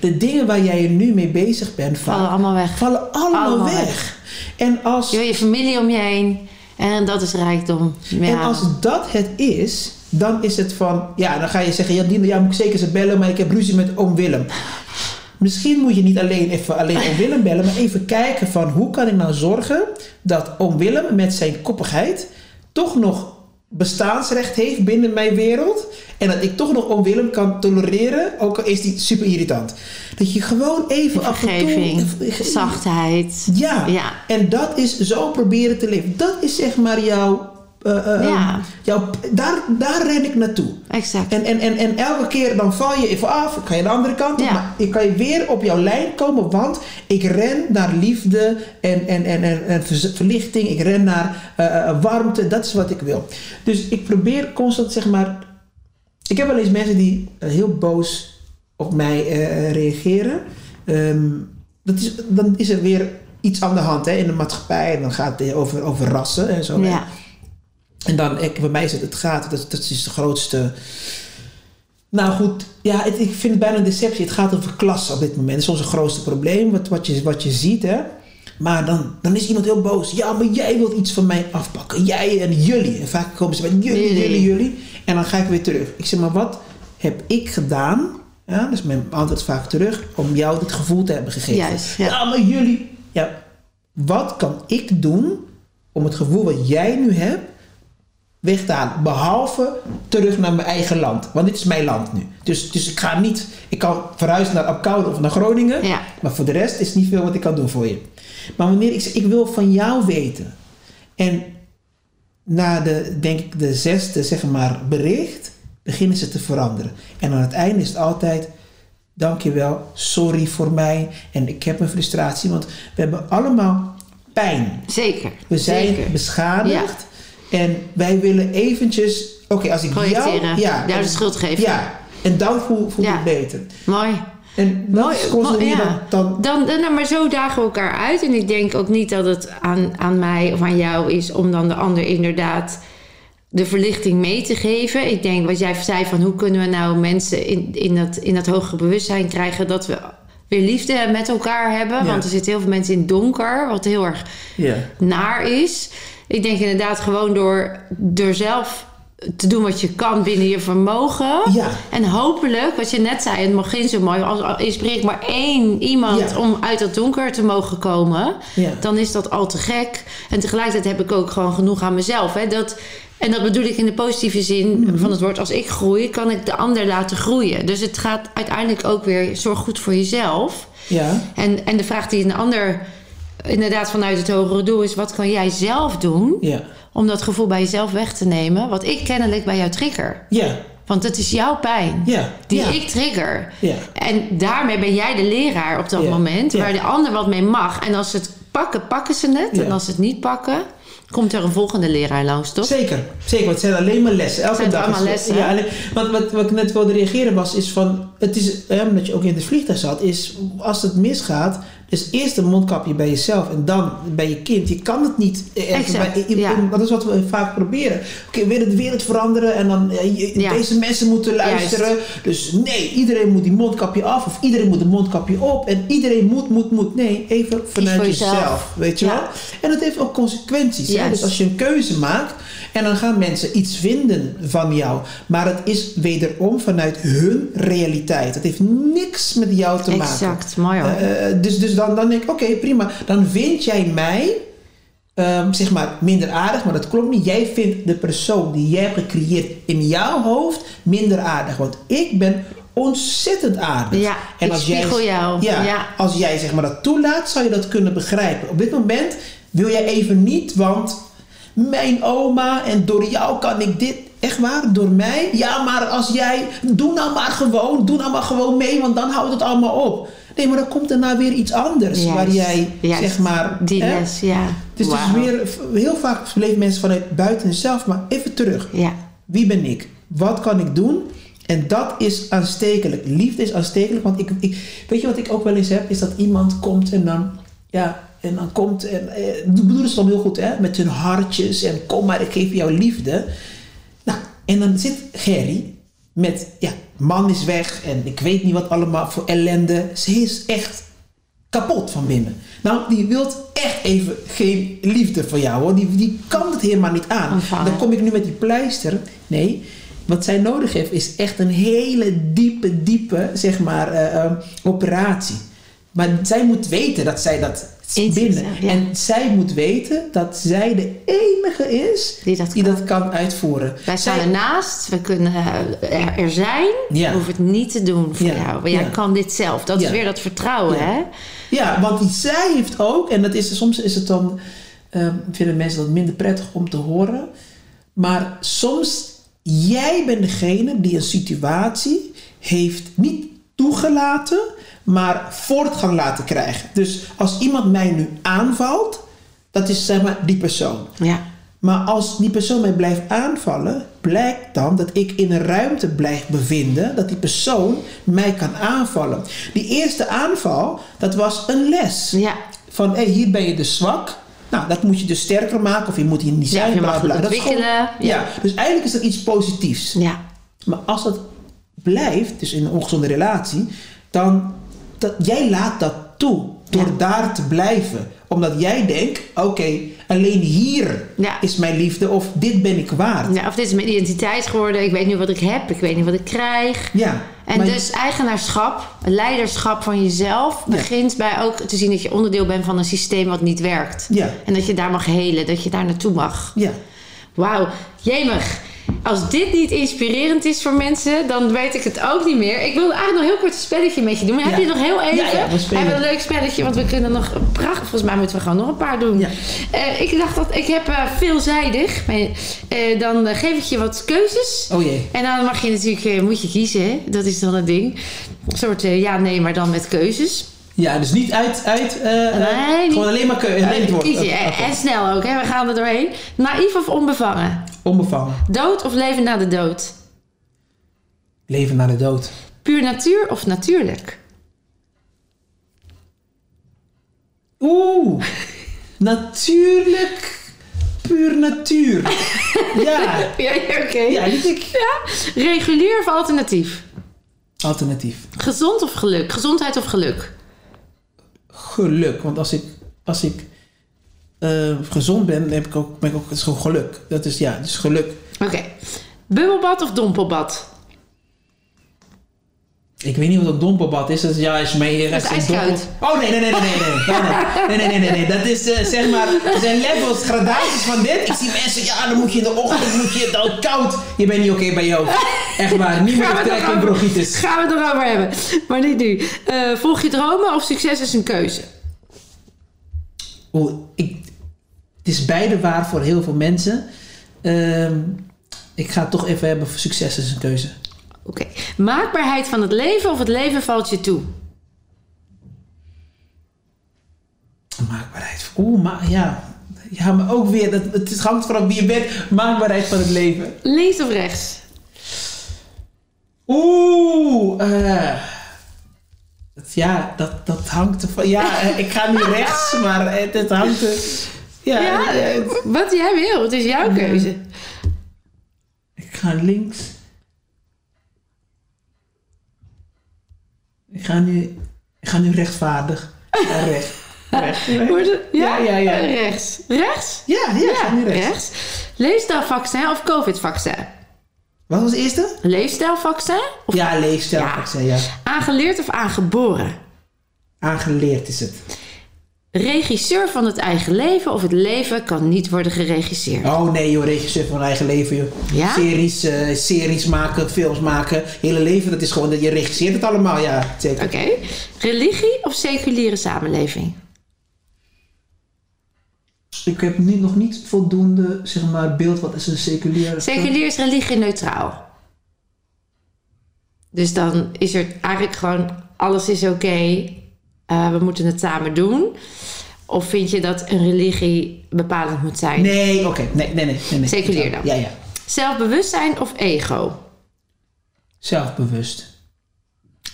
De dingen waar jij je nu mee bezig bent, vallen allemaal weg. vallen allemaal, Allemaal weg. weg. En, als, Je wil je familie om je heen. En dat is rijkdom. En als dat het is, dan is het van... Ja, dan ga je zeggen, ja, Dina, ja, moet ik zeker ze bellen, maar ik heb ruzie met oom Willem. Misschien moet je niet alleen even alleen oom Willem bellen, maar even kijken van hoe kan ik nou zorgen dat oom Willem met zijn koppigheid toch nog bestaansrecht heeft binnen mijn wereld. En dat ik toch nog oom Willem kan tolereren, ook al is die super irritant. Dat je gewoon even af en toe... Zachtheid. Ja. Ja. en dat is zo proberen te leven. Dat is zeg maar jouw... eh, eh, Ja. jouw daar, daar ren ik naartoe. Exact. En, en, en, en elke keer dan val je even af, ga je de andere kant op. Ja. Maar je kan je weer op jouw lijn komen, want ik ren naar liefde en, en, en, en, en ver- verlichting. Ik ren naar eh, warmte, dat is wat ik wil. Dus ik probeer constant zeg maar... Ik heb wel eens mensen die heel boos op mij reageren. Ehm, dat is, dan is er weer iets aan de hand hè, in de maatschappij. En dan gaat het over, over rassen en zo. ja. En dan, ik, bij mij is het, het gaat, dat, dat is de grootste. Nou goed, ja, het- ik vind het bijna een deceptie. Het gaat over klasse op dit moment. Dat is onze grootste probleem, wat, wat, je, wat je ziet, hè. Maar dan, dan is iemand heel boos. Ja, maar jij wilt iets van mij afpakken. Jij en jullie. En vaak komen ze met jullie, Jullie. jullie, jullie. En dan ga ik weer terug. Ik zeg, maar wat heb ik gedaan? Ja, dus mijn antwoord vaak terug. Om jou dit gevoel te hebben gegeven. Juist, ja. maar jullie. Ja, wat kan ik doen om het gevoel wat jij nu hebt Behalve terug naar mijn eigen land. Want dit is mijn land nu. Dus, dus ik ga niet... Ik kan verhuizen naar Apkoude of naar Groningen. Ja. Maar voor de rest is niet veel wat ik kan doen voor je. Maar wanneer ik zeg, ik wil van jou weten. En na de, denk ik, de zesde, zeg maar, bericht... beginnen ze te veranderen. En aan het einde is het altijd... Dankjewel, sorry voor mij. En ik heb een frustratie. Want we hebben allemaal pijn. Zeker. We zijn Zeker. beschadigd. En wij willen eventjes... Oké, als ik jou... Ja, Jou de schuld geven. Ja, en dan voel, voel Ja. ik beter. Mooi. En Mooi, mooi, ja. dan... dan Dan, nou, maar zo dagen we elkaar uit. En ik denk ook niet dat het aan, aan mij of aan jou is om dan de ander inderdaad de verlichting mee te geven. Ik denk wat jij zei van hoe kunnen we nou mensen in, in, dat, in dat hogere bewustzijn krijgen dat we weer liefde met elkaar hebben. Ja. Want er zitten heel veel mensen in het donker, wat heel erg ja. naar is. Ik denk inderdaad gewoon door, door zelf te doen wat je kan binnen je vermogen. Ja. En hopelijk, wat je net zei, het mag geen zo mooi, als, als inspireer ik maar één iemand Ja. om uit dat donker te mogen komen, Ja. dan is dat al te gek. En tegelijkertijd heb ik ook gewoon genoeg aan mezelf. Hè? Dat, en dat bedoel ik in de positieve zin Mhm. van het woord. Als ik groei, kan ik de ander laten groeien. Dus het gaat uiteindelijk ook weer, zorg goed voor jezelf. Ja. En, en de vraag die een ander inderdaad vanuit het hogere doel is... wat kan jij zelf doen Ja. om dat gevoel bij jezelf weg te nemen... wat ik kennelijk bij jou trigger. Ja. Want het is jouw pijn Ja. die ja. ik trigger. Ja. En daarmee ben jij de leraar op dat moment... Waar de ander wat mee mag. En als ze het pakken, pakken ze het. En als ze het niet pakken, komt er een volgende leraar langs, toch? Zeker, zeker. Want het zijn alleen maar lessen. Elke Het zijn dag allemaal is- lessen, Ja, alleen, want wat, wat ik net wilde reageren was, is van, het is, hè, omdat je ook in het vliegtuig zat, is als het misgaat, dus eerst een mondkapje bij jezelf en dan bij je kind. Je kan het niet. eh, Exact, bij- in- ja. in- dat is wat we vaak proberen. Oké, weer de wereld veranderen en dan ja, je- Ja. deze mensen moeten luisteren. Dus nee, iedereen moet die mondkapje af of iedereen moet een mondkapje op en iedereen moet, moet, moet. Nee, even vanuit jezelf. jezelf. Weet je Ja. wel? En dat heeft ook consequenties. Dus als je een keuze maakt en dan gaan mensen iets vinden van jou, maar het is wederom vanuit hun realiteit. Het heeft niks met jou te maken. Exact, mooi hoor. Eh, dus dus dan, dan denk ik, oké, prima. Dan vind jij mij, ehm, zeg maar, minder aardig, maar dat klopt niet. Jij vindt de persoon die jij hebt gecreëerd in jouw hoofd minder aardig. Want ik ben ontzettend aardig. Ja, ik spiegel jou. Ja, Ja. als jij zeg maar dat toelaat, zou je dat kunnen begrijpen. Op dit moment wil jij even niet, want mijn oma en door jou kan ik dit. Echt waar, door mij? Ja, maar als jij, doe nou maar gewoon, doe nou maar gewoon mee, want dan houdt het allemaal op. Nee, maar dan komt daarna weer iets anders waar jij, zeg maar... Die hè? les, ja. Dus het is weer, heel vaak leven mensen vanuit buiten zelf, maar even terug. Ja, Wie ben ik? Wat kan ik doen? En dat is aanstekelijk. Liefde is aanstekelijk. Want ik, ik, weet je wat ik ook wel eens heb? Is dat iemand komt en dan... Ja, en dan komt... En, eh, de bedoelen ze dan heel goed, hè? Met hun hartjes. En kom maar, ik geef jou liefde. Nou, en dan zit Gerry met... Ja, man is weg. En ik weet niet wat allemaal voor ellende. Ze is echt kapot van binnen. Nou, die wilt echt even geen liefde van jou hoor. Die, die kan het helemaal niet aan. Dan kom ik nu met die pleister. Nee, wat zij nodig heeft is echt een hele diepe, diepe, zeg maar, eh, eh, operatie. Maar zij moet weten dat zij dat binnen. ja. En zij moet weten dat zij de enige is Die dat die kan. dat kan uitvoeren. wij staan Zij- ernaast. We kunnen eh, er, er zijn. Ja. We hoeven het niet te doen voor Ja, jou. Maar jij kan dit zelf. Dat is weer dat vertrouwen, hè? Ja, want zij heeft ook, en dat is, soms is het dan, ehm, vinden mensen dat minder prettig om te horen. Maar soms, jij bent degene die een situatie heeft niet toegelaten, maar voortgang laten krijgen. Dus als iemand mij nu aanvalt, dat is zeg maar die persoon. Ja. Maar als die persoon mij blijft aanvallen, blijkt dan dat ik in een ruimte blijf bevinden, dat die persoon mij kan aanvallen. Die eerste aanval, dat was een les. Ja. Van hé, hier ben je dus zwak. Nou, dat moet je dus sterker maken of je moet hier niet Ja, zijn. je mag bla. gewoon- ja. ja. dus eigenlijk is dat iets positiefs. Ja. Maar als dat blijft, dus in een ongezonde relatie, dan dat, jij laat dat toe door Ja. daar te blijven. Omdat jij denkt, oké, alleen hier Ja. is mijn liefde of dit ben ik waard. ja. Of dit is mijn identiteit geworden. Ik weet nu wat ik heb. Ik weet niet wat ik krijg. Ja. En maar- dus eigenaarschap, leiderschap van jezelf... Begint bij ook te zien dat je onderdeel bent van een systeem wat niet werkt. Ja. En dat je daar mag helen, dat je daar naartoe mag. Ja. Wauw, jemig. Als dit niet inspirerend is voor mensen, dan weet ik het ook niet meer. Ik wilde eigenlijk nog heel kort een spelletje met je doen. Maar Ja. heb je nog heel even? Ja, ja, we spelen. hebben een leuk spelletje, want we kunnen nog een pracht. Volgens mij moeten we gewoon nog een paar doen. Ja. Eh, ik dacht dat ik heb eh, veelzijdig. Maar, eh, dan geef ik je wat keuzes. Oh jee. En dan mag je natuurlijk, moet je kiezen. Hè? Dat is dan het ding. Een soort ja, nee, maar dan met keuzes. Ja, dus niet uit, uit eh, eh, Nee, gewoon alleen maar keu- alleen het woord. Kies je. Oké, En-. En snel ook, hè? we gaan er doorheen. Naïef of onbevangen? Onbevangen. Dood of leven na de dood? Leven na de dood. Puur natuur of natuurlijk? Oeh, natuurlijk. Puur natuur. Ja, Ja, oké. ja, dit ik. Regulier of alternatief? Alternatief. Gezond of geluk? Gezondheid of geluk? Geluk, want als ik, als ik eh, gezond ben, heb ik ook, ben ik ook, het is gewoon geluk. Dat is ja, het is geluk. Oké. Bubbelbad of dompelbad? Ik weet niet wat een dompelbad is. Dat is mee. Dat is ijskoud. Oh nee, nee, nee, nee, nee, nee. Nee, nee, nee, nee, nee. Dat is eh, zeg maar, er zijn levels, gradaties van dit. Ik zie mensen, ja, dan moet je in de ochtend, moet je dan koud. Je bent niet oké bij jou. Echt waar, we heeft trek in bronchitis. Gaan we het erover hebben. Maar niet nu. Eh, volg je dromen of succes is een keuze? Oeh, ik, het is beide waar voor heel veel mensen. Ehm, ik ga het toch even hebben voor succes is een keuze. Oké. Maakbaarheid van het leven of het leven valt je toe? Maakbaarheid. Oeh, maar ja. Ja, maar ook weer, dat, het hangt vanaf wie je bent. Maakbaarheid van het leven. Links of rechts? Oeh, eh, ja, dat, dat hangt ervan. Ja, eh, ik ga nu rechts, maar het, het hangt er. Ja, Ja, wat jij wil. Het is jouw keuze. ik ga links. Ik ga nu, ik ga nu rechtvaardig. Ja, recht. Recht. het- Ja, ja, ja. Rechts. Rechts? Ja, ja, ga nu rechts. rechts. Leefstijlvaccin of covid-vaccin? Wat was het eerste? Leefstijlvaccin of Ja, leefstijl. Ja. ik zei ja. aangeleerd of aangeboren? Aangeleerd is het. Regisseur van het eigen leven of het leven kan niet worden geregisseerd. Oh nee joh, regisseur van eigen leven joh. Ja? Series, eh, series maken, films maken. Hele leven, dat is gewoon, dat je regisseert het allemaal, ja. Zeker. Oké. Religie of seculiere samenleving? Ik heb nu nog niet voldoende, zeg maar, beeld wat is een seculiere... Seculier is religie neutraal. Dus dan is er eigenlijk gewoon alles is oké. Eh, we moeten het samen doen. Of vind je dat een religie bepalend moet zijn? Nee, oké. Nee, nee, nee, nee, nee. Seculier dan. Ja, ja. Zelfbewustzijn of ego? Zelfbewust.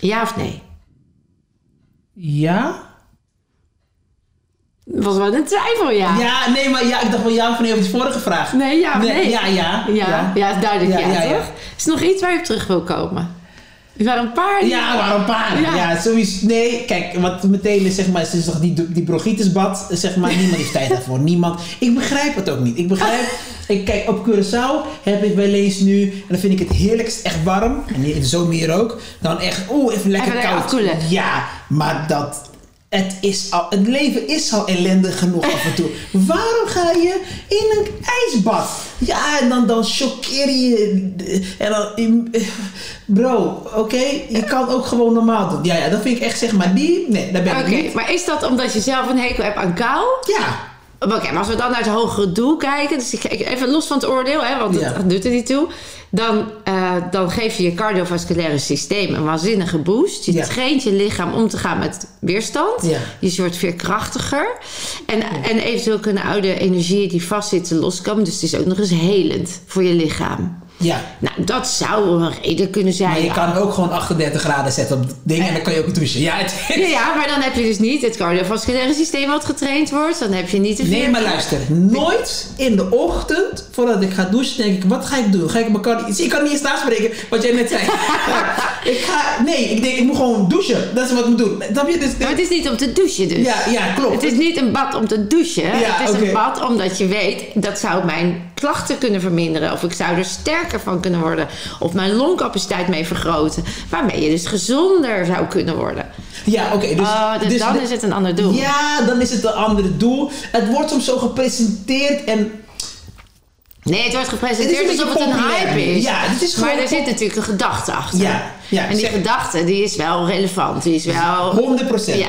Ja of nee? Ja? Was wel een twijfel, ja. Ja, nee, maar ja, ik dacht wel ja of nee op de vorige vraag. Nee, ja of nee? Ja, ja. Ja, ja, is duidelijk ja, Ja, ja, ja. toch? Is er nog iets waar je op terug wil komen? Er waren een paar... die- Ja, maar een paar. Ja. Ja, sowieso. Nee, kijk, wat meteen is, zeg maar, is toch die, die bronchitisbad, zeg maar, niemand heeft tijd daarvoor. Niemand. Ik begrijp het ook niet. Ik begrijp, ik kijk, op Curaçao heb ik wel eens nu, en dan vind ik het heerlijkst echt warm, en in de zomer hier ook, dan echt, oeh, even lekker Even koud. Ja, maar dat, het is al, het leven is al ellendig genoeg af en toe. Waarom ga je in een ijsbad? Ja, en dan, dan choqueer je, en dan, bro, oké, je kan ook gewoon normaal doen. Ja, ja, dat vind ik echt, zeg maar, die, nee, daar ben ik niet. maar is dat omdat je zelf een hekel hebt aan kou? Ja, Oké, maar als we dan naar het hogere doel kijken, dus ik kijk even los van het oordeel, hè, want Ja. dat doet er niet toe. Dan, eh, dan geef je je cardiovasculaire systeem een waanzinnige boost. Je Ja. traint je lichaam om te gaan met weerstand. Ja. Je wordt veerkrachtiger. En, en eventueel kunnen oude energieën die vastzitten loskomen. Dus het is ook nog eens helend voor je lichaam. Ja. Nou, dat zou een reden kunnen zijn. Maar je kan ook gewoon 38 graden zetten op het ding en dan kan je ook douchen. Ja, het, Ja, ja, maar dan heb je dus niet het cardiovasculaire systeem wat getraind wordt. Dan heb je niet veel. Nee, maar luister. Nooit in de ochtend, voordat ik ga douchen, denk ik, wat ga ik doen? Ga ik mijn cardio... Ik kan niet eens naspreken wat jij net zei. ik ga... Nee, ik denk, ik moet gewoon douchen. Dat is wat ik moet doen. Snap je? Dus, Maar het is niet om te douchen dus. ja, ja, klopt. Het is niet een bad om te douchen. Ja, het is een bad omdat je weet dat zou mijn klachten kunnen verminderen. Of ik zou er sterker van kunnen worden. Of mijn longcapaciteit mee vergroten. Waarmee je dus gezonder zou kunnen worden. Ja, oké. dus, oh, dus, dan de- is het een ander doel. Ja, dan is het een ander doel. Het wordt soms zo gepresenteerd en... Nee, het wordt Het gepresenteerd een alsof het een hype is. Ja, het is maar er zit natuurlijk een gedachte achter. Ja, ja, en die zeg- gedachte die is wel relevant. Die is wel... 100%. Ja.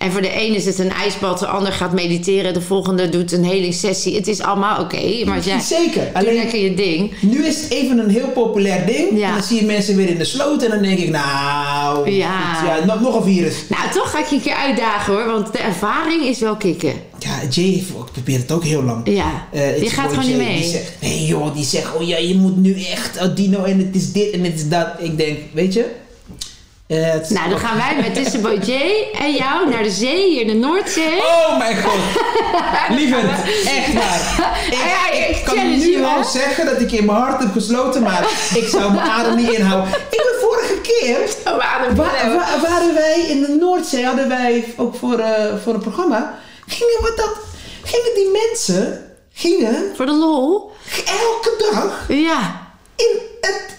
En voor de ene is het een ijsbad, de ander gaat mediteren, de volgende doet een helingssessie. Het is allemaal oké, maar jij Zeker. Alleen, lekker je ding. nu is het even een heel populair ding. Ja. En dan zie je mensen weer in de sloot en dan denk ik, nou... Ja. goed, ja nog, nog een virus. Nou, toch ga ik je een keer uitdagen hoor, want de ervaring is wel kicken. Ja, Jay probeer het ook heel lang. Ja, Eh, je is gaat gewoon Jay, niet mee. Die zegt, nee joh, die zegt, oh ja, je moet nu echt, oh Dino, en het is dit en het is dat. Ik denk, weet je... het- Nou, dan gaan wij met Tussenboy Jay en jou naar de zee, hier in de Noordzee. Oh mijn god. Lievend, echt waar. Ik, Ja, ik ik kan nu you, al hè? zeggen dat ik in mijn hart heb gesloten, maar ik zou mijn adem niet inhouden. Ik ben vorige keer, Oh, wa- wa- waren wij in de Noordzee, hadden wij ook voor, eh, voor een programma, gingen, wat dat, gingen die mensen, gingen Voor de lol? elke dag Ja. in het...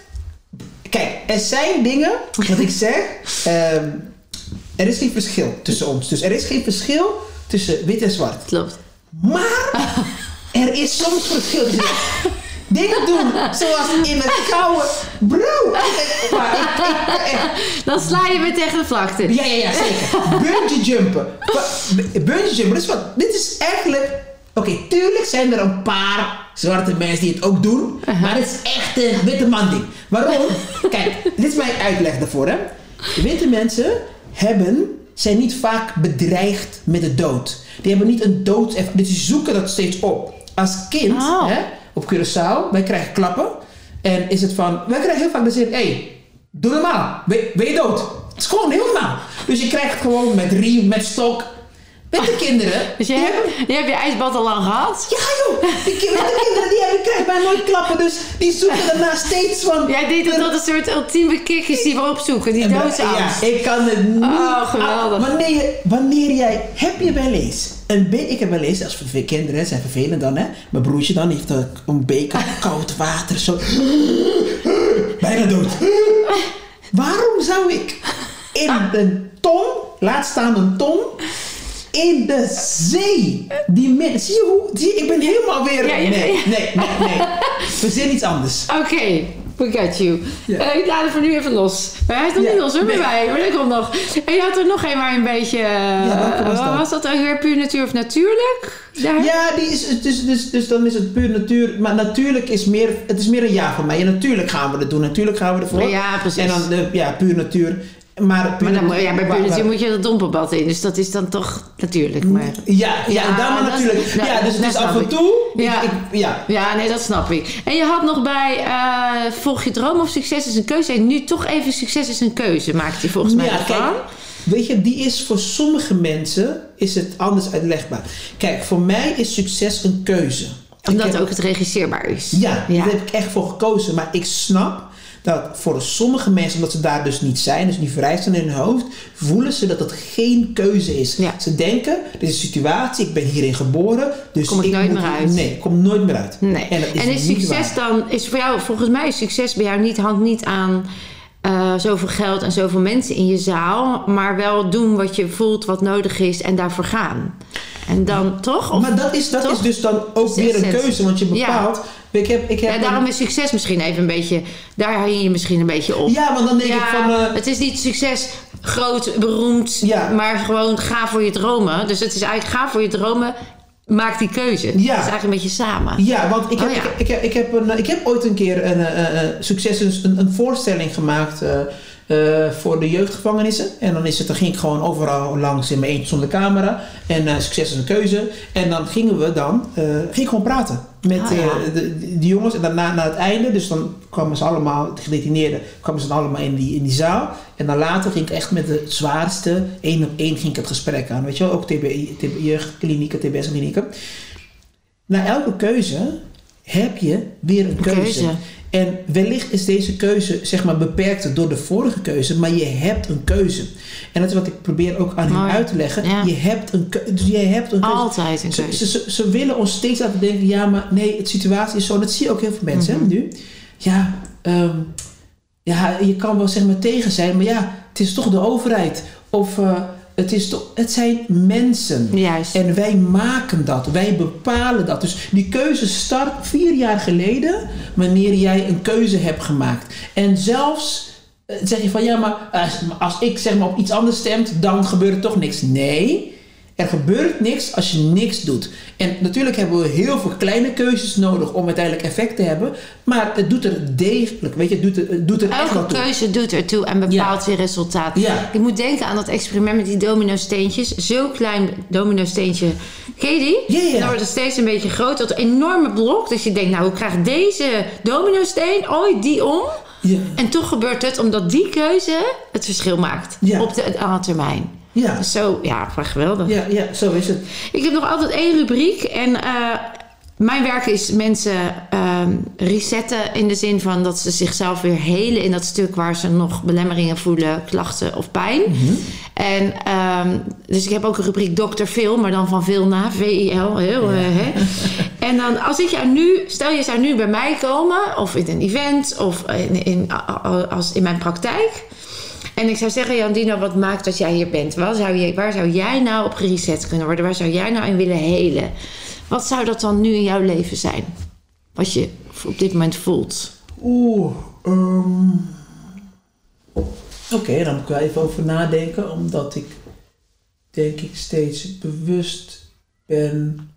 Kijk, er zijn dingen, wat ik zeg... ehm, er is geen verschil tussen ons. Dus er is geen verschil tussen wit en zwart. Klopt. Maar er is soms verschil tussen dingen doen zoals in het koude... Bro! ik- maar ik- ik- echt- Dan sla je weer tegen de vlakte. ja, ja, ja, zeker. Bungee jumpen. Bungee jumpen, is, wat, dit is eigenlijk... Oké, tuurlijk zijn er een paar zwarte mensen die het ook doen. Maar het is echt een witte man ding. Waarom? Kijk, dit is mijn uitleg daarvoor. Hè. Witte mensen hebben, zijn niet vaak bedreigd met de dood. Die hebben niet een dood... Dus die zoeken dat steeds op. Als kind, Oh. hè, op Curaçao, wij krijgen klappen. En is het van... Wij krijgen heel vaak de zin... Hé, hey, doe normaal. Ben, ben je dood? Het is gewoon heel normaal. Dus je krijgt het gewoon met riem, met stok. Witte kinderen... Dus je hebt, je hebt je ijsbad al lang gehad. ja joh, die witte kinderen die hebben, krijgen bijna nooit klappen. Dus die zoeken daarna steeds van... Jij denkt dat dat een soort ultieme kick is die we opzoeken. Die doodsangst. Ja, ik kan het niet. Oh, geweldig. Ah, wanneer, wanneer jij, heb je wel eens, een be- ik heb wel eens, als verve- kinderen zijn vervelend dan hè, mijn broertje dan heeft een, een beker koud water zo, bijna dood. Waarom zou ik in een ton, laat staan een ton, in de zee, die mensen, zie je hoe, zie ik ben helemaal weer, nee, nee, nee, nee, verzin iets anders. Oké, we got you. Ja. Eh, ik laat het voor nu even los. Maar hij is nog Ja, niet los hoor, bij nee. mij. Maar dat komt nog. En je had er nog een waar een beetje... eh, welke was dat? was dat ook weer puur natuur of natuurlijk? Daar? Ja, die is, dus, dus, dus dan is het puur natuur. Maar natuurlijk is meer, het is meer een ja voor mij. En natuurlijk gaan we het doen. Natuurlijk gaan we ervoor. Ja, precies. En dan, de, ja, puur natuur. Maar, Maar dan, ja, bij natuur waar- moet je dat dompelbad in. Dus dat is dan toch natuurlijk. Maar... Ja, ja, Ja, dan maar natuurlijk. dat- ja, dus het is af en toe. ik- Ja. ik- ja. Ja, nee, dat snap ik. En je had nog bij eh, Volg je droom of Succes is een keuze. En nu toch even Succes is een keuze, maakt hij volgens mij Ja, ervan. kijk, weet je, die is voor sommige mensen is het anders uitlegbaar. Kijk, voor mij is succes een keuze. Omdat heb- ook het regisseerbaar is. Ja, ja. daar heb ik echt voor gekozen. Maar ik snap dat voor sommige mensen, omdat ze daar dus niet zijn, dus niet vrij zijn in hun hoofd, voelen ze dat het geen keuze is. Ja. Ze denken, dit is een situatie, ik ben hierin geboren, dus Kom ik nooit moet- meer uit. Nee, ik kom nooit meer uit. Nee. En, dat is, En is succes waar. dan, is voor jou, volgens mij is succes bij jou niet, hangt niet aan eh, zoveel geld en zoveel mensen in je zaal, maar wel doen wat je voelt, wat nodig is en daarvoor gaan. En dan toch? Of, Maar dat is, dat toch? is dus dan ook weer een keuze, want je Ja. Ik heb, ik heb ja, een- daarom is succes misschien even een beetje, daar hang je misschien een beetje op. ja, want dan denk ik Ja, van. eh, het is niet succes groot, beroemd, Ja. maar gewoon ga voor je dromen. Dus het is eigenlijk ga voor je dromen, maak die keuze. Het is eigenlijk een beetje samen. Ja, want ik heb, Oh, ja. Ik, ik, heb, ik, heb een, ik heb ooit een keer een, eh, eh, succes, een, een voorstelling gemaakt eh, voor de jeugdgevangenissen. En dan, is het, dan ging ik gewoon overal langs in mijn eentje zonder camera. En eh, succes is een keuze. En dan gingen we dan, eh, ging ik gewoon praten met Ah, ja. de, die jongens. En daarna naar het einde, dus dan kwamen ze allemaal, de gedetineerden, kwamen ze dan allemaal in die, in die zaal. En dan later ging ik echt met de zwaarste, één op één ging ik het gesprek aan. Weet je wel, ook TB, jeugdklinieken, TBS-klinieken. Na elke keuze heb je weer een keuze. keuze. En wellicht is deze keuze zeg maar beperkt door de vorige keuze, maar je hebt een keuze. En dat is wat ik probeer ook aan hen Mooi. uit te leggen. Ja. Je hebt een keuze. Dus je hebt een keuze. Altijd een Ze, keuze. ze, ze, ze willen ons steeds laten denken, ja, maar nee, het situatie is zo. Dat zie je ook heel veel mensen Mhm. hè, nu. Ja, ehm, ja, je kan wel zeg maar tegen zijn, maar ja, het is toch de overheid. Of eh, het, is toch, het zijn mensen. Juist. En wij maken dat, wij bepalen dat. Dus die keuze start vier jaar geleden, wanneer jij een keuze hebt gemaakt. En zelfs eh, zeg je van ja, maar als, als ik zeg maar op iets anders stemt, dan gebeurt er toch niks. Nee, er gebeurt niks als je niks doet. En natuurlijk hebben we heel veel kleine keuzes nodig om uiteindelijk effect te hebben. Maar het doet er degelijk, weet je, het doet er, het doet er echt wel Elke toe. keuze doet ertoe en bepaalt weer resultaat. Ja. Ik moet denken aan dat experiment met die domino-steentjes. Zo'n klein domino-steentje. Ken je die? Ja, ja. Dan wordt het steeds een beetje groter. Een enorme blok. Dat je denkt, nou, hoe krijgt deze domino-steen ooit die om? Ja. En toch gebeurt het omdat die keuze het verschil maakt. Op de lange termijn. Ja. Dus zo, ja, geweldig. Ja, ja, zo is het. Ik heb nog altijd één rubriek. En eh, mijn werk is mensen ehm, resetten in de zin van dat ze zichzelf weer helen in dat stuk waar ze nog belemmeringen voelen, klachten of pijn. En ehm, dus ik heb ook een rubriek Dokter Phil, maar dan van veel na, V-I-L. Heel, eh, hè. En dan als ik jou nu, stel je zou nu bij mij komen, of in een event, of in, in, als in mijn praktijk. En ik zou zeggen, Jan Dino, wat maakt dat jij hier bent? Waar zou, je, waar zou jij nou op gereset kunnen worden? Waar zou jij nou in willen helen? Wat zou dat dan nu in jouw leven zijn? Wat je op dit moment voelt? Oeh, ehm, oké, dan moet ik wel even over nadenken, omdat ik denk ik steeds bewust ben.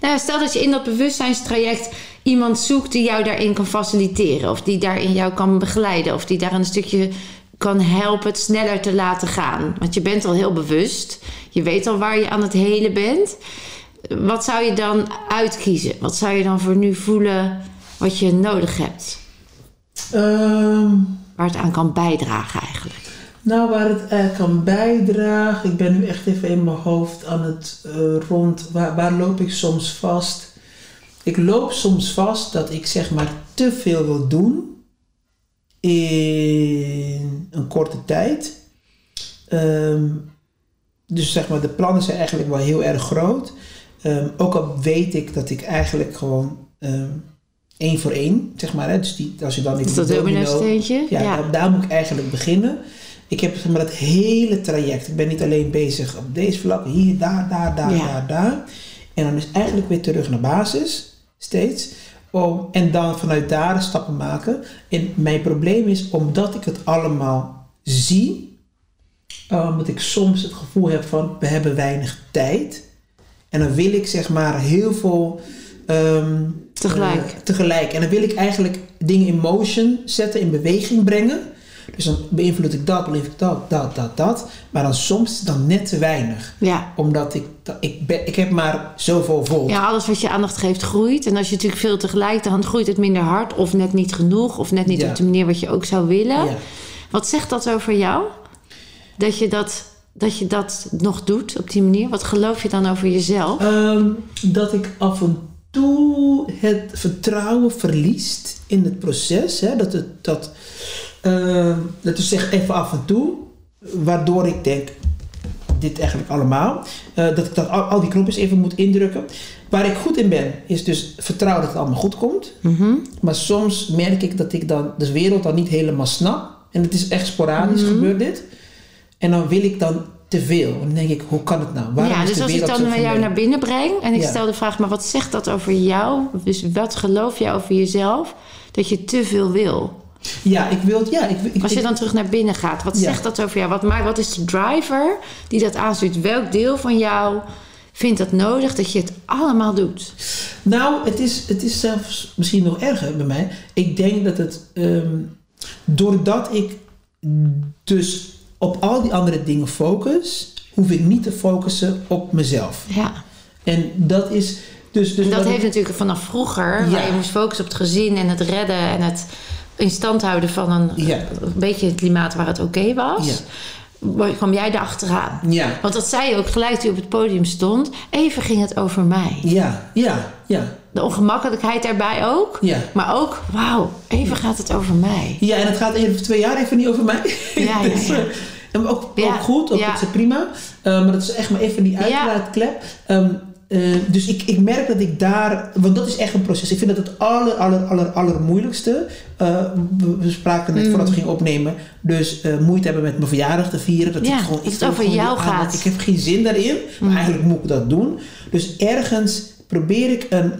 Nou, stel dat je in dat bewustzijnstraject iemand zoekt die jou daarin kan faciliteren, of die daarin jou kan begeleiden, of die daar een stukje kan helpen het sneller te laten gaan. Want je bent al heel bewust, je weet al waar je aan het helen bent. Wat zou je dan uitkiezen? Wat zou je dan voor nu voelen wat je nodig hebt? Ehm, Waar het aan kan bijdragen eigenlijk. nou, waar het eigenlijk kan bijdragen, ik ben nu echt even in mijn hoofd aan het eh, rond. Waar, waar loop ik soms vast? Ik loop soms vast dat ik zeg maar te veel wil doen in een korte tijd. Ehm, dus zeg maar, de plannen zijn eigenlijk wel heel erg groot. Ehm, ook al weet ik dat ik eigenlijk gewoon ehm, één voor één, zeg maar, hè, dus die, als je dan Is dat domino- domino-steentje? Ja, Ja. Daar, moet ik eigenlijk beginnen. Ik heb zeg maar, het hele traject. Ik ben niet alleen bezig op deze vlak, hier, daar, daar, daar, Ja. daar, daar. En dan is eigenlijk weer terug naar basis, steeds. Om, en dan vanuit daar stappen maken. En mijn probleem is, omdat ik het allemaal zie, uh, dat ik soms het gevoel heb van, we hebben weinig tijd. En dan wil ik zeg maar heel veel... ehm, Tegelijk. eh, tegelijk. En dan wil ik eigenlijk dingen in motion zetten, in beweging brengen. Dus dan beïnvloed ik dat, beïnvloed ik dat, dat, dat, dat. Maar dan soms dan net te weinig. Ja. Omdat ik, ik, ben, ik heb maar zoveel volt. ja, alles wat je aandacht geeft groeit. En als je natuurlijk veel tegelijk, dan groeit het minder hard. Of net niet genoeg. Of net niet Ja. op de manier wat je ook zou willen. Ja. Wat zegt dat over jou? Dat je dat, dat je dat nog doet op die manier? Wat geloof je dan over jezelf? Ehm, dat ik af en toe het vertrouwen verliest in het proces. Hè? Dat, het, dat, ehm, dat is zeg even af en toe. Waardoor ik denk, dit eigenlijk allemaal. eh, dat ik dat, al, al die knopjes even moet indrukken. Waar ik goed in ben, is dus vertrouwen dat het allemaal goed komt. Mhm. Maar soms merk ik dat ik dan de wereld dan niet helemaal snap. En het is echt sporadisch Mhm. gebeurt dit. En dan wil ik dan te veel. En dan denk ik, hoe kan het nou? Waarom ja, dus als ik dan jou naar binnen breng en ik Ja. stel de vraag, maar wat zegt dat over jou? Dus wat geloof je over jezelf? Dat je te veel wil. Ja, ik wil het. Ja, ik, ik, Als je dan terug naar binnen gaat, wat Ja. zegt dat over jou? Wat, maakt, wat is de driver die dat aanstuurt? Welk deel van jou vindt dat nodig dat je het allemaal doet? Nou, het is, het is zelfs misschien nog erger bij mij. Ik denk dat het. ehm, doordat ik dus op al die andere dingen focus, hoef ik niet te focussen op mezelf. Ja. En dat is. Dus, dus En dat heeft natuurlijk vanaf vroeger, Ja. waar je moest focussen op het gezin en het redden en het in stand houden van een, Ja. een beetje het klimaat waar het oké was. Ja. wa- kwam jij erachteraan. Ja, Want dat zei je ook gelijk je op het podium stond. Even ging het over mij. ja, ja, ja, De ongemakkelijkheid daarbij ook. ja. Maar ook, wauw, even gaat het over mij. Ja, en het gaat of twee jaar even niet over mij. Ja, Dus, ja. eh, en ook, Ja, ook goed, ook ja. dat is prima. Eh, maar dat is echt maar even die uitlaatklep. Ehm, eh, dus ik, ik merk dat ik daar... Want dat is echt een proces. Ik vind dat het aller, aller, aller, allermoeilijkste. eh, we, we spraken net Mm. voordat we gingen opnemen. Dus eh, moeite hebben met mijn verjaardag te vieren. Dat Ja, ik gewoon, dat ik het over jou gaat. Ik heb geen zin daarin. Maar Mm. eigenlijk moet ik dat doen. Dus ergens probeer ik een...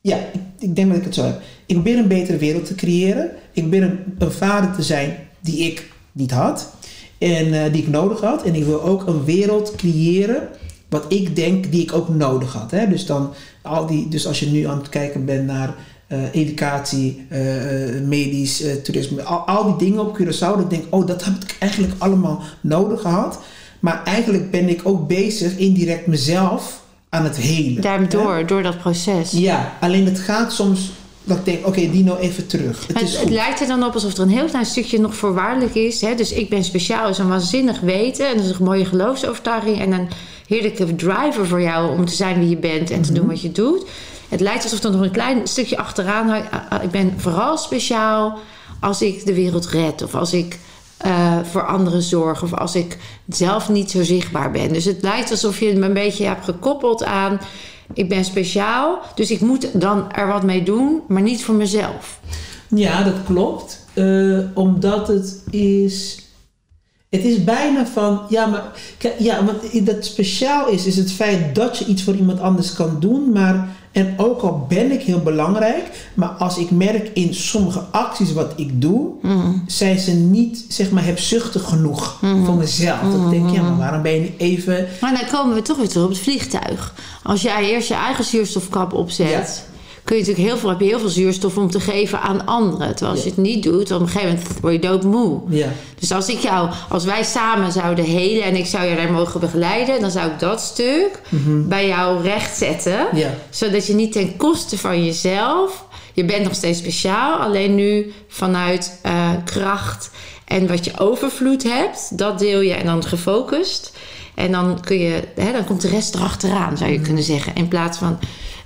Ja, ik, ik denk dat ik het zo heb. Ik probeer een betere wereld te creëren. Ik probeer een, een vader te zijn die ik niet had. En die ik nodig had. En ik wil ook een wereld creëren. Wat ik denk die ik ook nodig had. Hè? Dus, dan, al die, dus als je nu aan het kijken bent naar eh, educatie, eh, eh, medisch, toerisme. Al, al die dingen op Curaçao. Ik denk, oh dat heb ik eigenlijk allemaal nodig gehad. Maar eigenlijk ben ik ook bezig indirect mezelf aan het helen. hè? Daardoor, door dat proces. Ja, alleen het gaat soms dat ik denk, oké, Dino even terug. Het Het, het lijkt er dan op alsof er een heel klein stukje nog voorwaardelijk is. Hè? Dus ik ben speciaal is een waanzinnig weten. En dat is een mooie geloofsovertuiging. En een heerlijke driver voor jou om te zijn wie je bent en te Mhm. doen wat je doet. Het lijkt alsof er nog een klein stukje achteraan Ik ben vooral speciaal als ik de wereld red of als ik eh, voor anderen zorg of als ik zelf niet zo zichtbaar ben. Dus het lijkt alsof je me een beetje hebt gekoppeld aan ik ben speciaal, dus ik moet dan er wat mee doen, maar niet voor mezelf. Ja, dat klopt. Eh, omdat het is. Het is bijna van. Ja, maar. Ja, want dat speciaal is, is het feit dat je iets voor iemand anders kan doen. Maar. En ook al ben ik heel belangrijk. Maar als ik merk in sommige acties wat ik doe. zijn ze niet, zeg maar, hebzuchtig genoeg voor mezelf. Dat ik denk, ja, maar waarom ben je niet even. Maar dan komen we toch weer terug op het vliegtuig. Als jij eerst je eigen zuurstofkap opzet, Ja. Kun je natuurlijk heel veel, heb je heel veel zuurstof om te geven aan anderen. Terwijl als je het niet doet, op een gegeven moment word je doodmoe. Ja, Dus als ik jou, als wij samen zouden helen en ik zou je daar mogen begeleiden, dan zou ik dat stuk bij jou rechtzetten. ja. Zodat je niet ten koste van jezelf. Je bent nog steeds speciaal, alleen nu vanuit eh, kracht en wat je overvloed hebt, dat deel je en dan gefocust. En dan kun je, hè, dan komt de rest erachteraan, zou je kunnen zeggen. In plaats van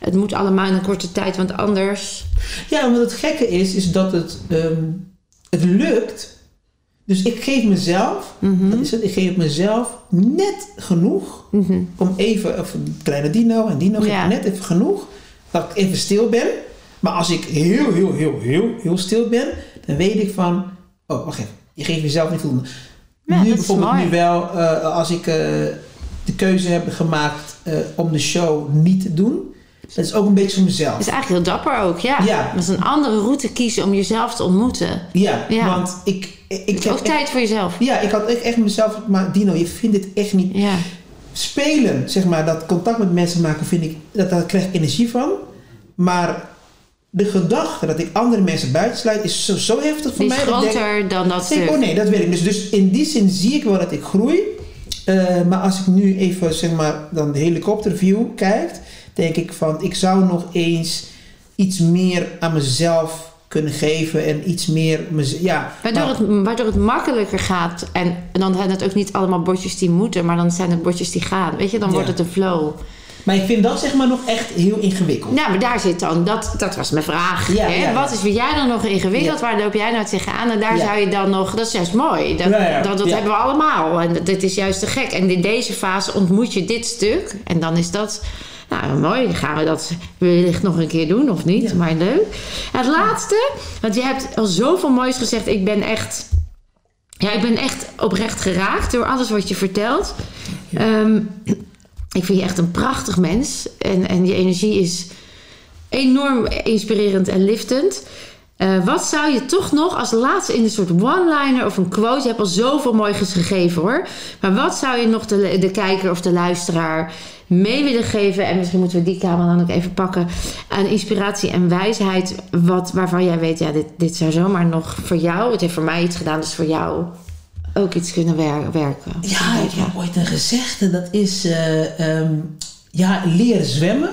het moet allemaal in een korte tijd, want anders. Ja, want het gekke is, is dat het, ehm, het lukt. Dus ik geef mezelf, dat is het, ik geef mezelf net genoeg om even, of een kleine dino en dino Ja. net even genoeg, dat ik even stil ben. Maar als ik heel, heel, heel, heel, heel stil ben, dan weet ik van, oh, wacht even, je geeft jezelf niet voldoende. Ja, nu bijvoorbeeld nu wel, eh, als ik eh, de keuze heb gemaakt eh, om de show niet te doen, dat is ook een beetje voor mezelf. Dat is eigenlijk heel dapper ook, ja. Ja. Dat is een andere route kiezen om jezelf te ontmoeten. Ja, Ja. want ik, ik, is heb ook echt- tijd voor jezelf. Ja, ik had echt, mezelf, maar Dino, je vindt dit echt niet. Ja. Spelen, zeg maar, dat contact met mensen maken, vind ik, dat, daar krijg ik energie van. Maar de gedachte dat ik andere mensen buitensluit, is zo, zo heftig voor is mij. denk- groter dan dat denk, oh nee, dat weet ik. Dus, dus in die zin zie ik wel dat ik groei. Eh, maar als ik nu even, zeg maar, dan de helikopterview kijkt, denk ik van, ik zou nog eens iets meer aan mezelf kunnen geven en iets meer, ja. Waardoor, het, waardoor het makkelijker gaat. En, en dan zijn het ook niet allemaal bordjes die moeten, maar dan zijn het bordjes die gaan. Weet je, dan Ja. wordt het een flow. Maar ik vind dat zeg maar nog echt heel ingewikkeld. Nou, maar daar zit dan, dat, dat was mijn vraag. Ja, hè? ja. Wat is voor jij dan nog ingewikkeld? Waar loop jij nou tegenaan? En daar zou je dan nog, dat is juist mooi. Dat, dat, dat hebben we allemaal. En dat- dit is juist te gek. En in deze fase ontmoet je dit stuk. En dan is dat, nou mooi. Gaan we dat wellicht nog een keer doen of niet. Ja. Maar leuk. Het laatste, want je hebt al zoveel moois gezegd. Ik ben echt, ja, ik ben echt oprecht geraakt door alles wat je vertelt. Ehm, ik vind je echt een prachtig mens. En, en je energie is enorm inspirerend en liftend. Eh, wat zou je toch nog als laatste in een soort one-liner of een quote... Je hebt al zoveel moois gegeven hoor. Maar wat zou je nog de, de kijker of de luisteraar mee willen geven? En misschien moeten we die kamer dan ook even pakken. Aan inspiratie en wijsheid. Wat, waarvan jij weet, ja, dit, dit zou zomaar nog voor jou... Het heeft voor mij iets gedaan, dus voor jou ook iets kunnen wer- werken. Ja, ik heb ooit een gezegde, dat is eh, ehm, ja, leren zwemmen.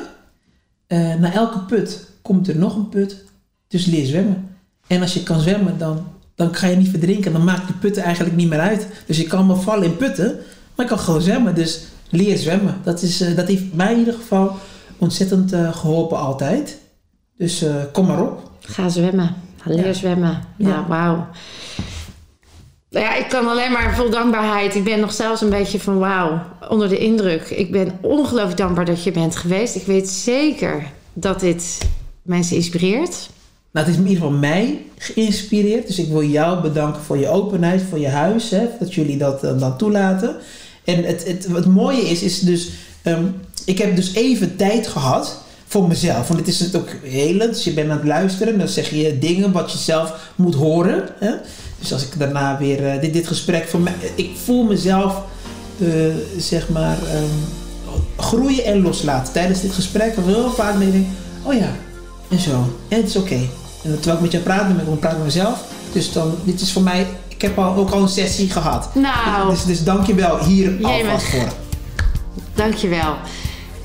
Eh, na elke put komt er nog een put, dus leer zwemmen. En als je kan zwemmen, dan, dan ga je niet verdrinken. Dan maakt die putten eigenlijk niet meer uit. Dus je kan wel vallen in putten, maar je kan gewoon zwemmen. Dus leer zwemmen. Dat, is, eh, dat heeft mij in ieder geval ontzettend eh, geholpen altijd. Dus eh, kom maar op. Ga zwemmen. Ja. zwemmen. Ja, Ja. wauw. Nou ja, ik kan alleen maar vol dankbaarheid. Ik ben nog zelfs een beetje van wauw, onder de indruk. Ik ben ongelooflijk dankbaar dat je bent geweest. Ik weet zeker dat dit mensen inspireert. Nou, het is in ieder geval mij geïnspireerd. Dus ik wil jou bedanken voor je openheid, voor je huis. Hè, dat jullie dat eh, dan toelaten. En het, het, wat mooie is, is dus... ehm, ik heb dus even tijd gehad voor mezelf. Want dit is het ook helend. Dus je bent aan het luisteren. Dan zeg je dingen wat je zelf moet horen. Hè? Dus als ik daarna weer... eh, dit, dit gesprek voor mij... Ik voel mezelf, eh, zeg maar... ehm, groeien en loslaten. Tijdens dit gesprek. Ik heel vaak denk. Oh ja, en zo. En het is oké. En terwijl ik met jou praat, ben ik aan het praten met mezelf. Dus dan, dit is voor mij, ik heb al, ook al een sessie gehad. Nou, Dus, dus dank je wel hier alvast voor. dankjewel.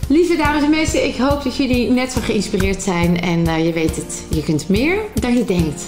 Lieve dames en mensen, ik hoop dat jullie net zo geïnspireerd zijn. En eh, je weet het, je kunt meer dan je denkt.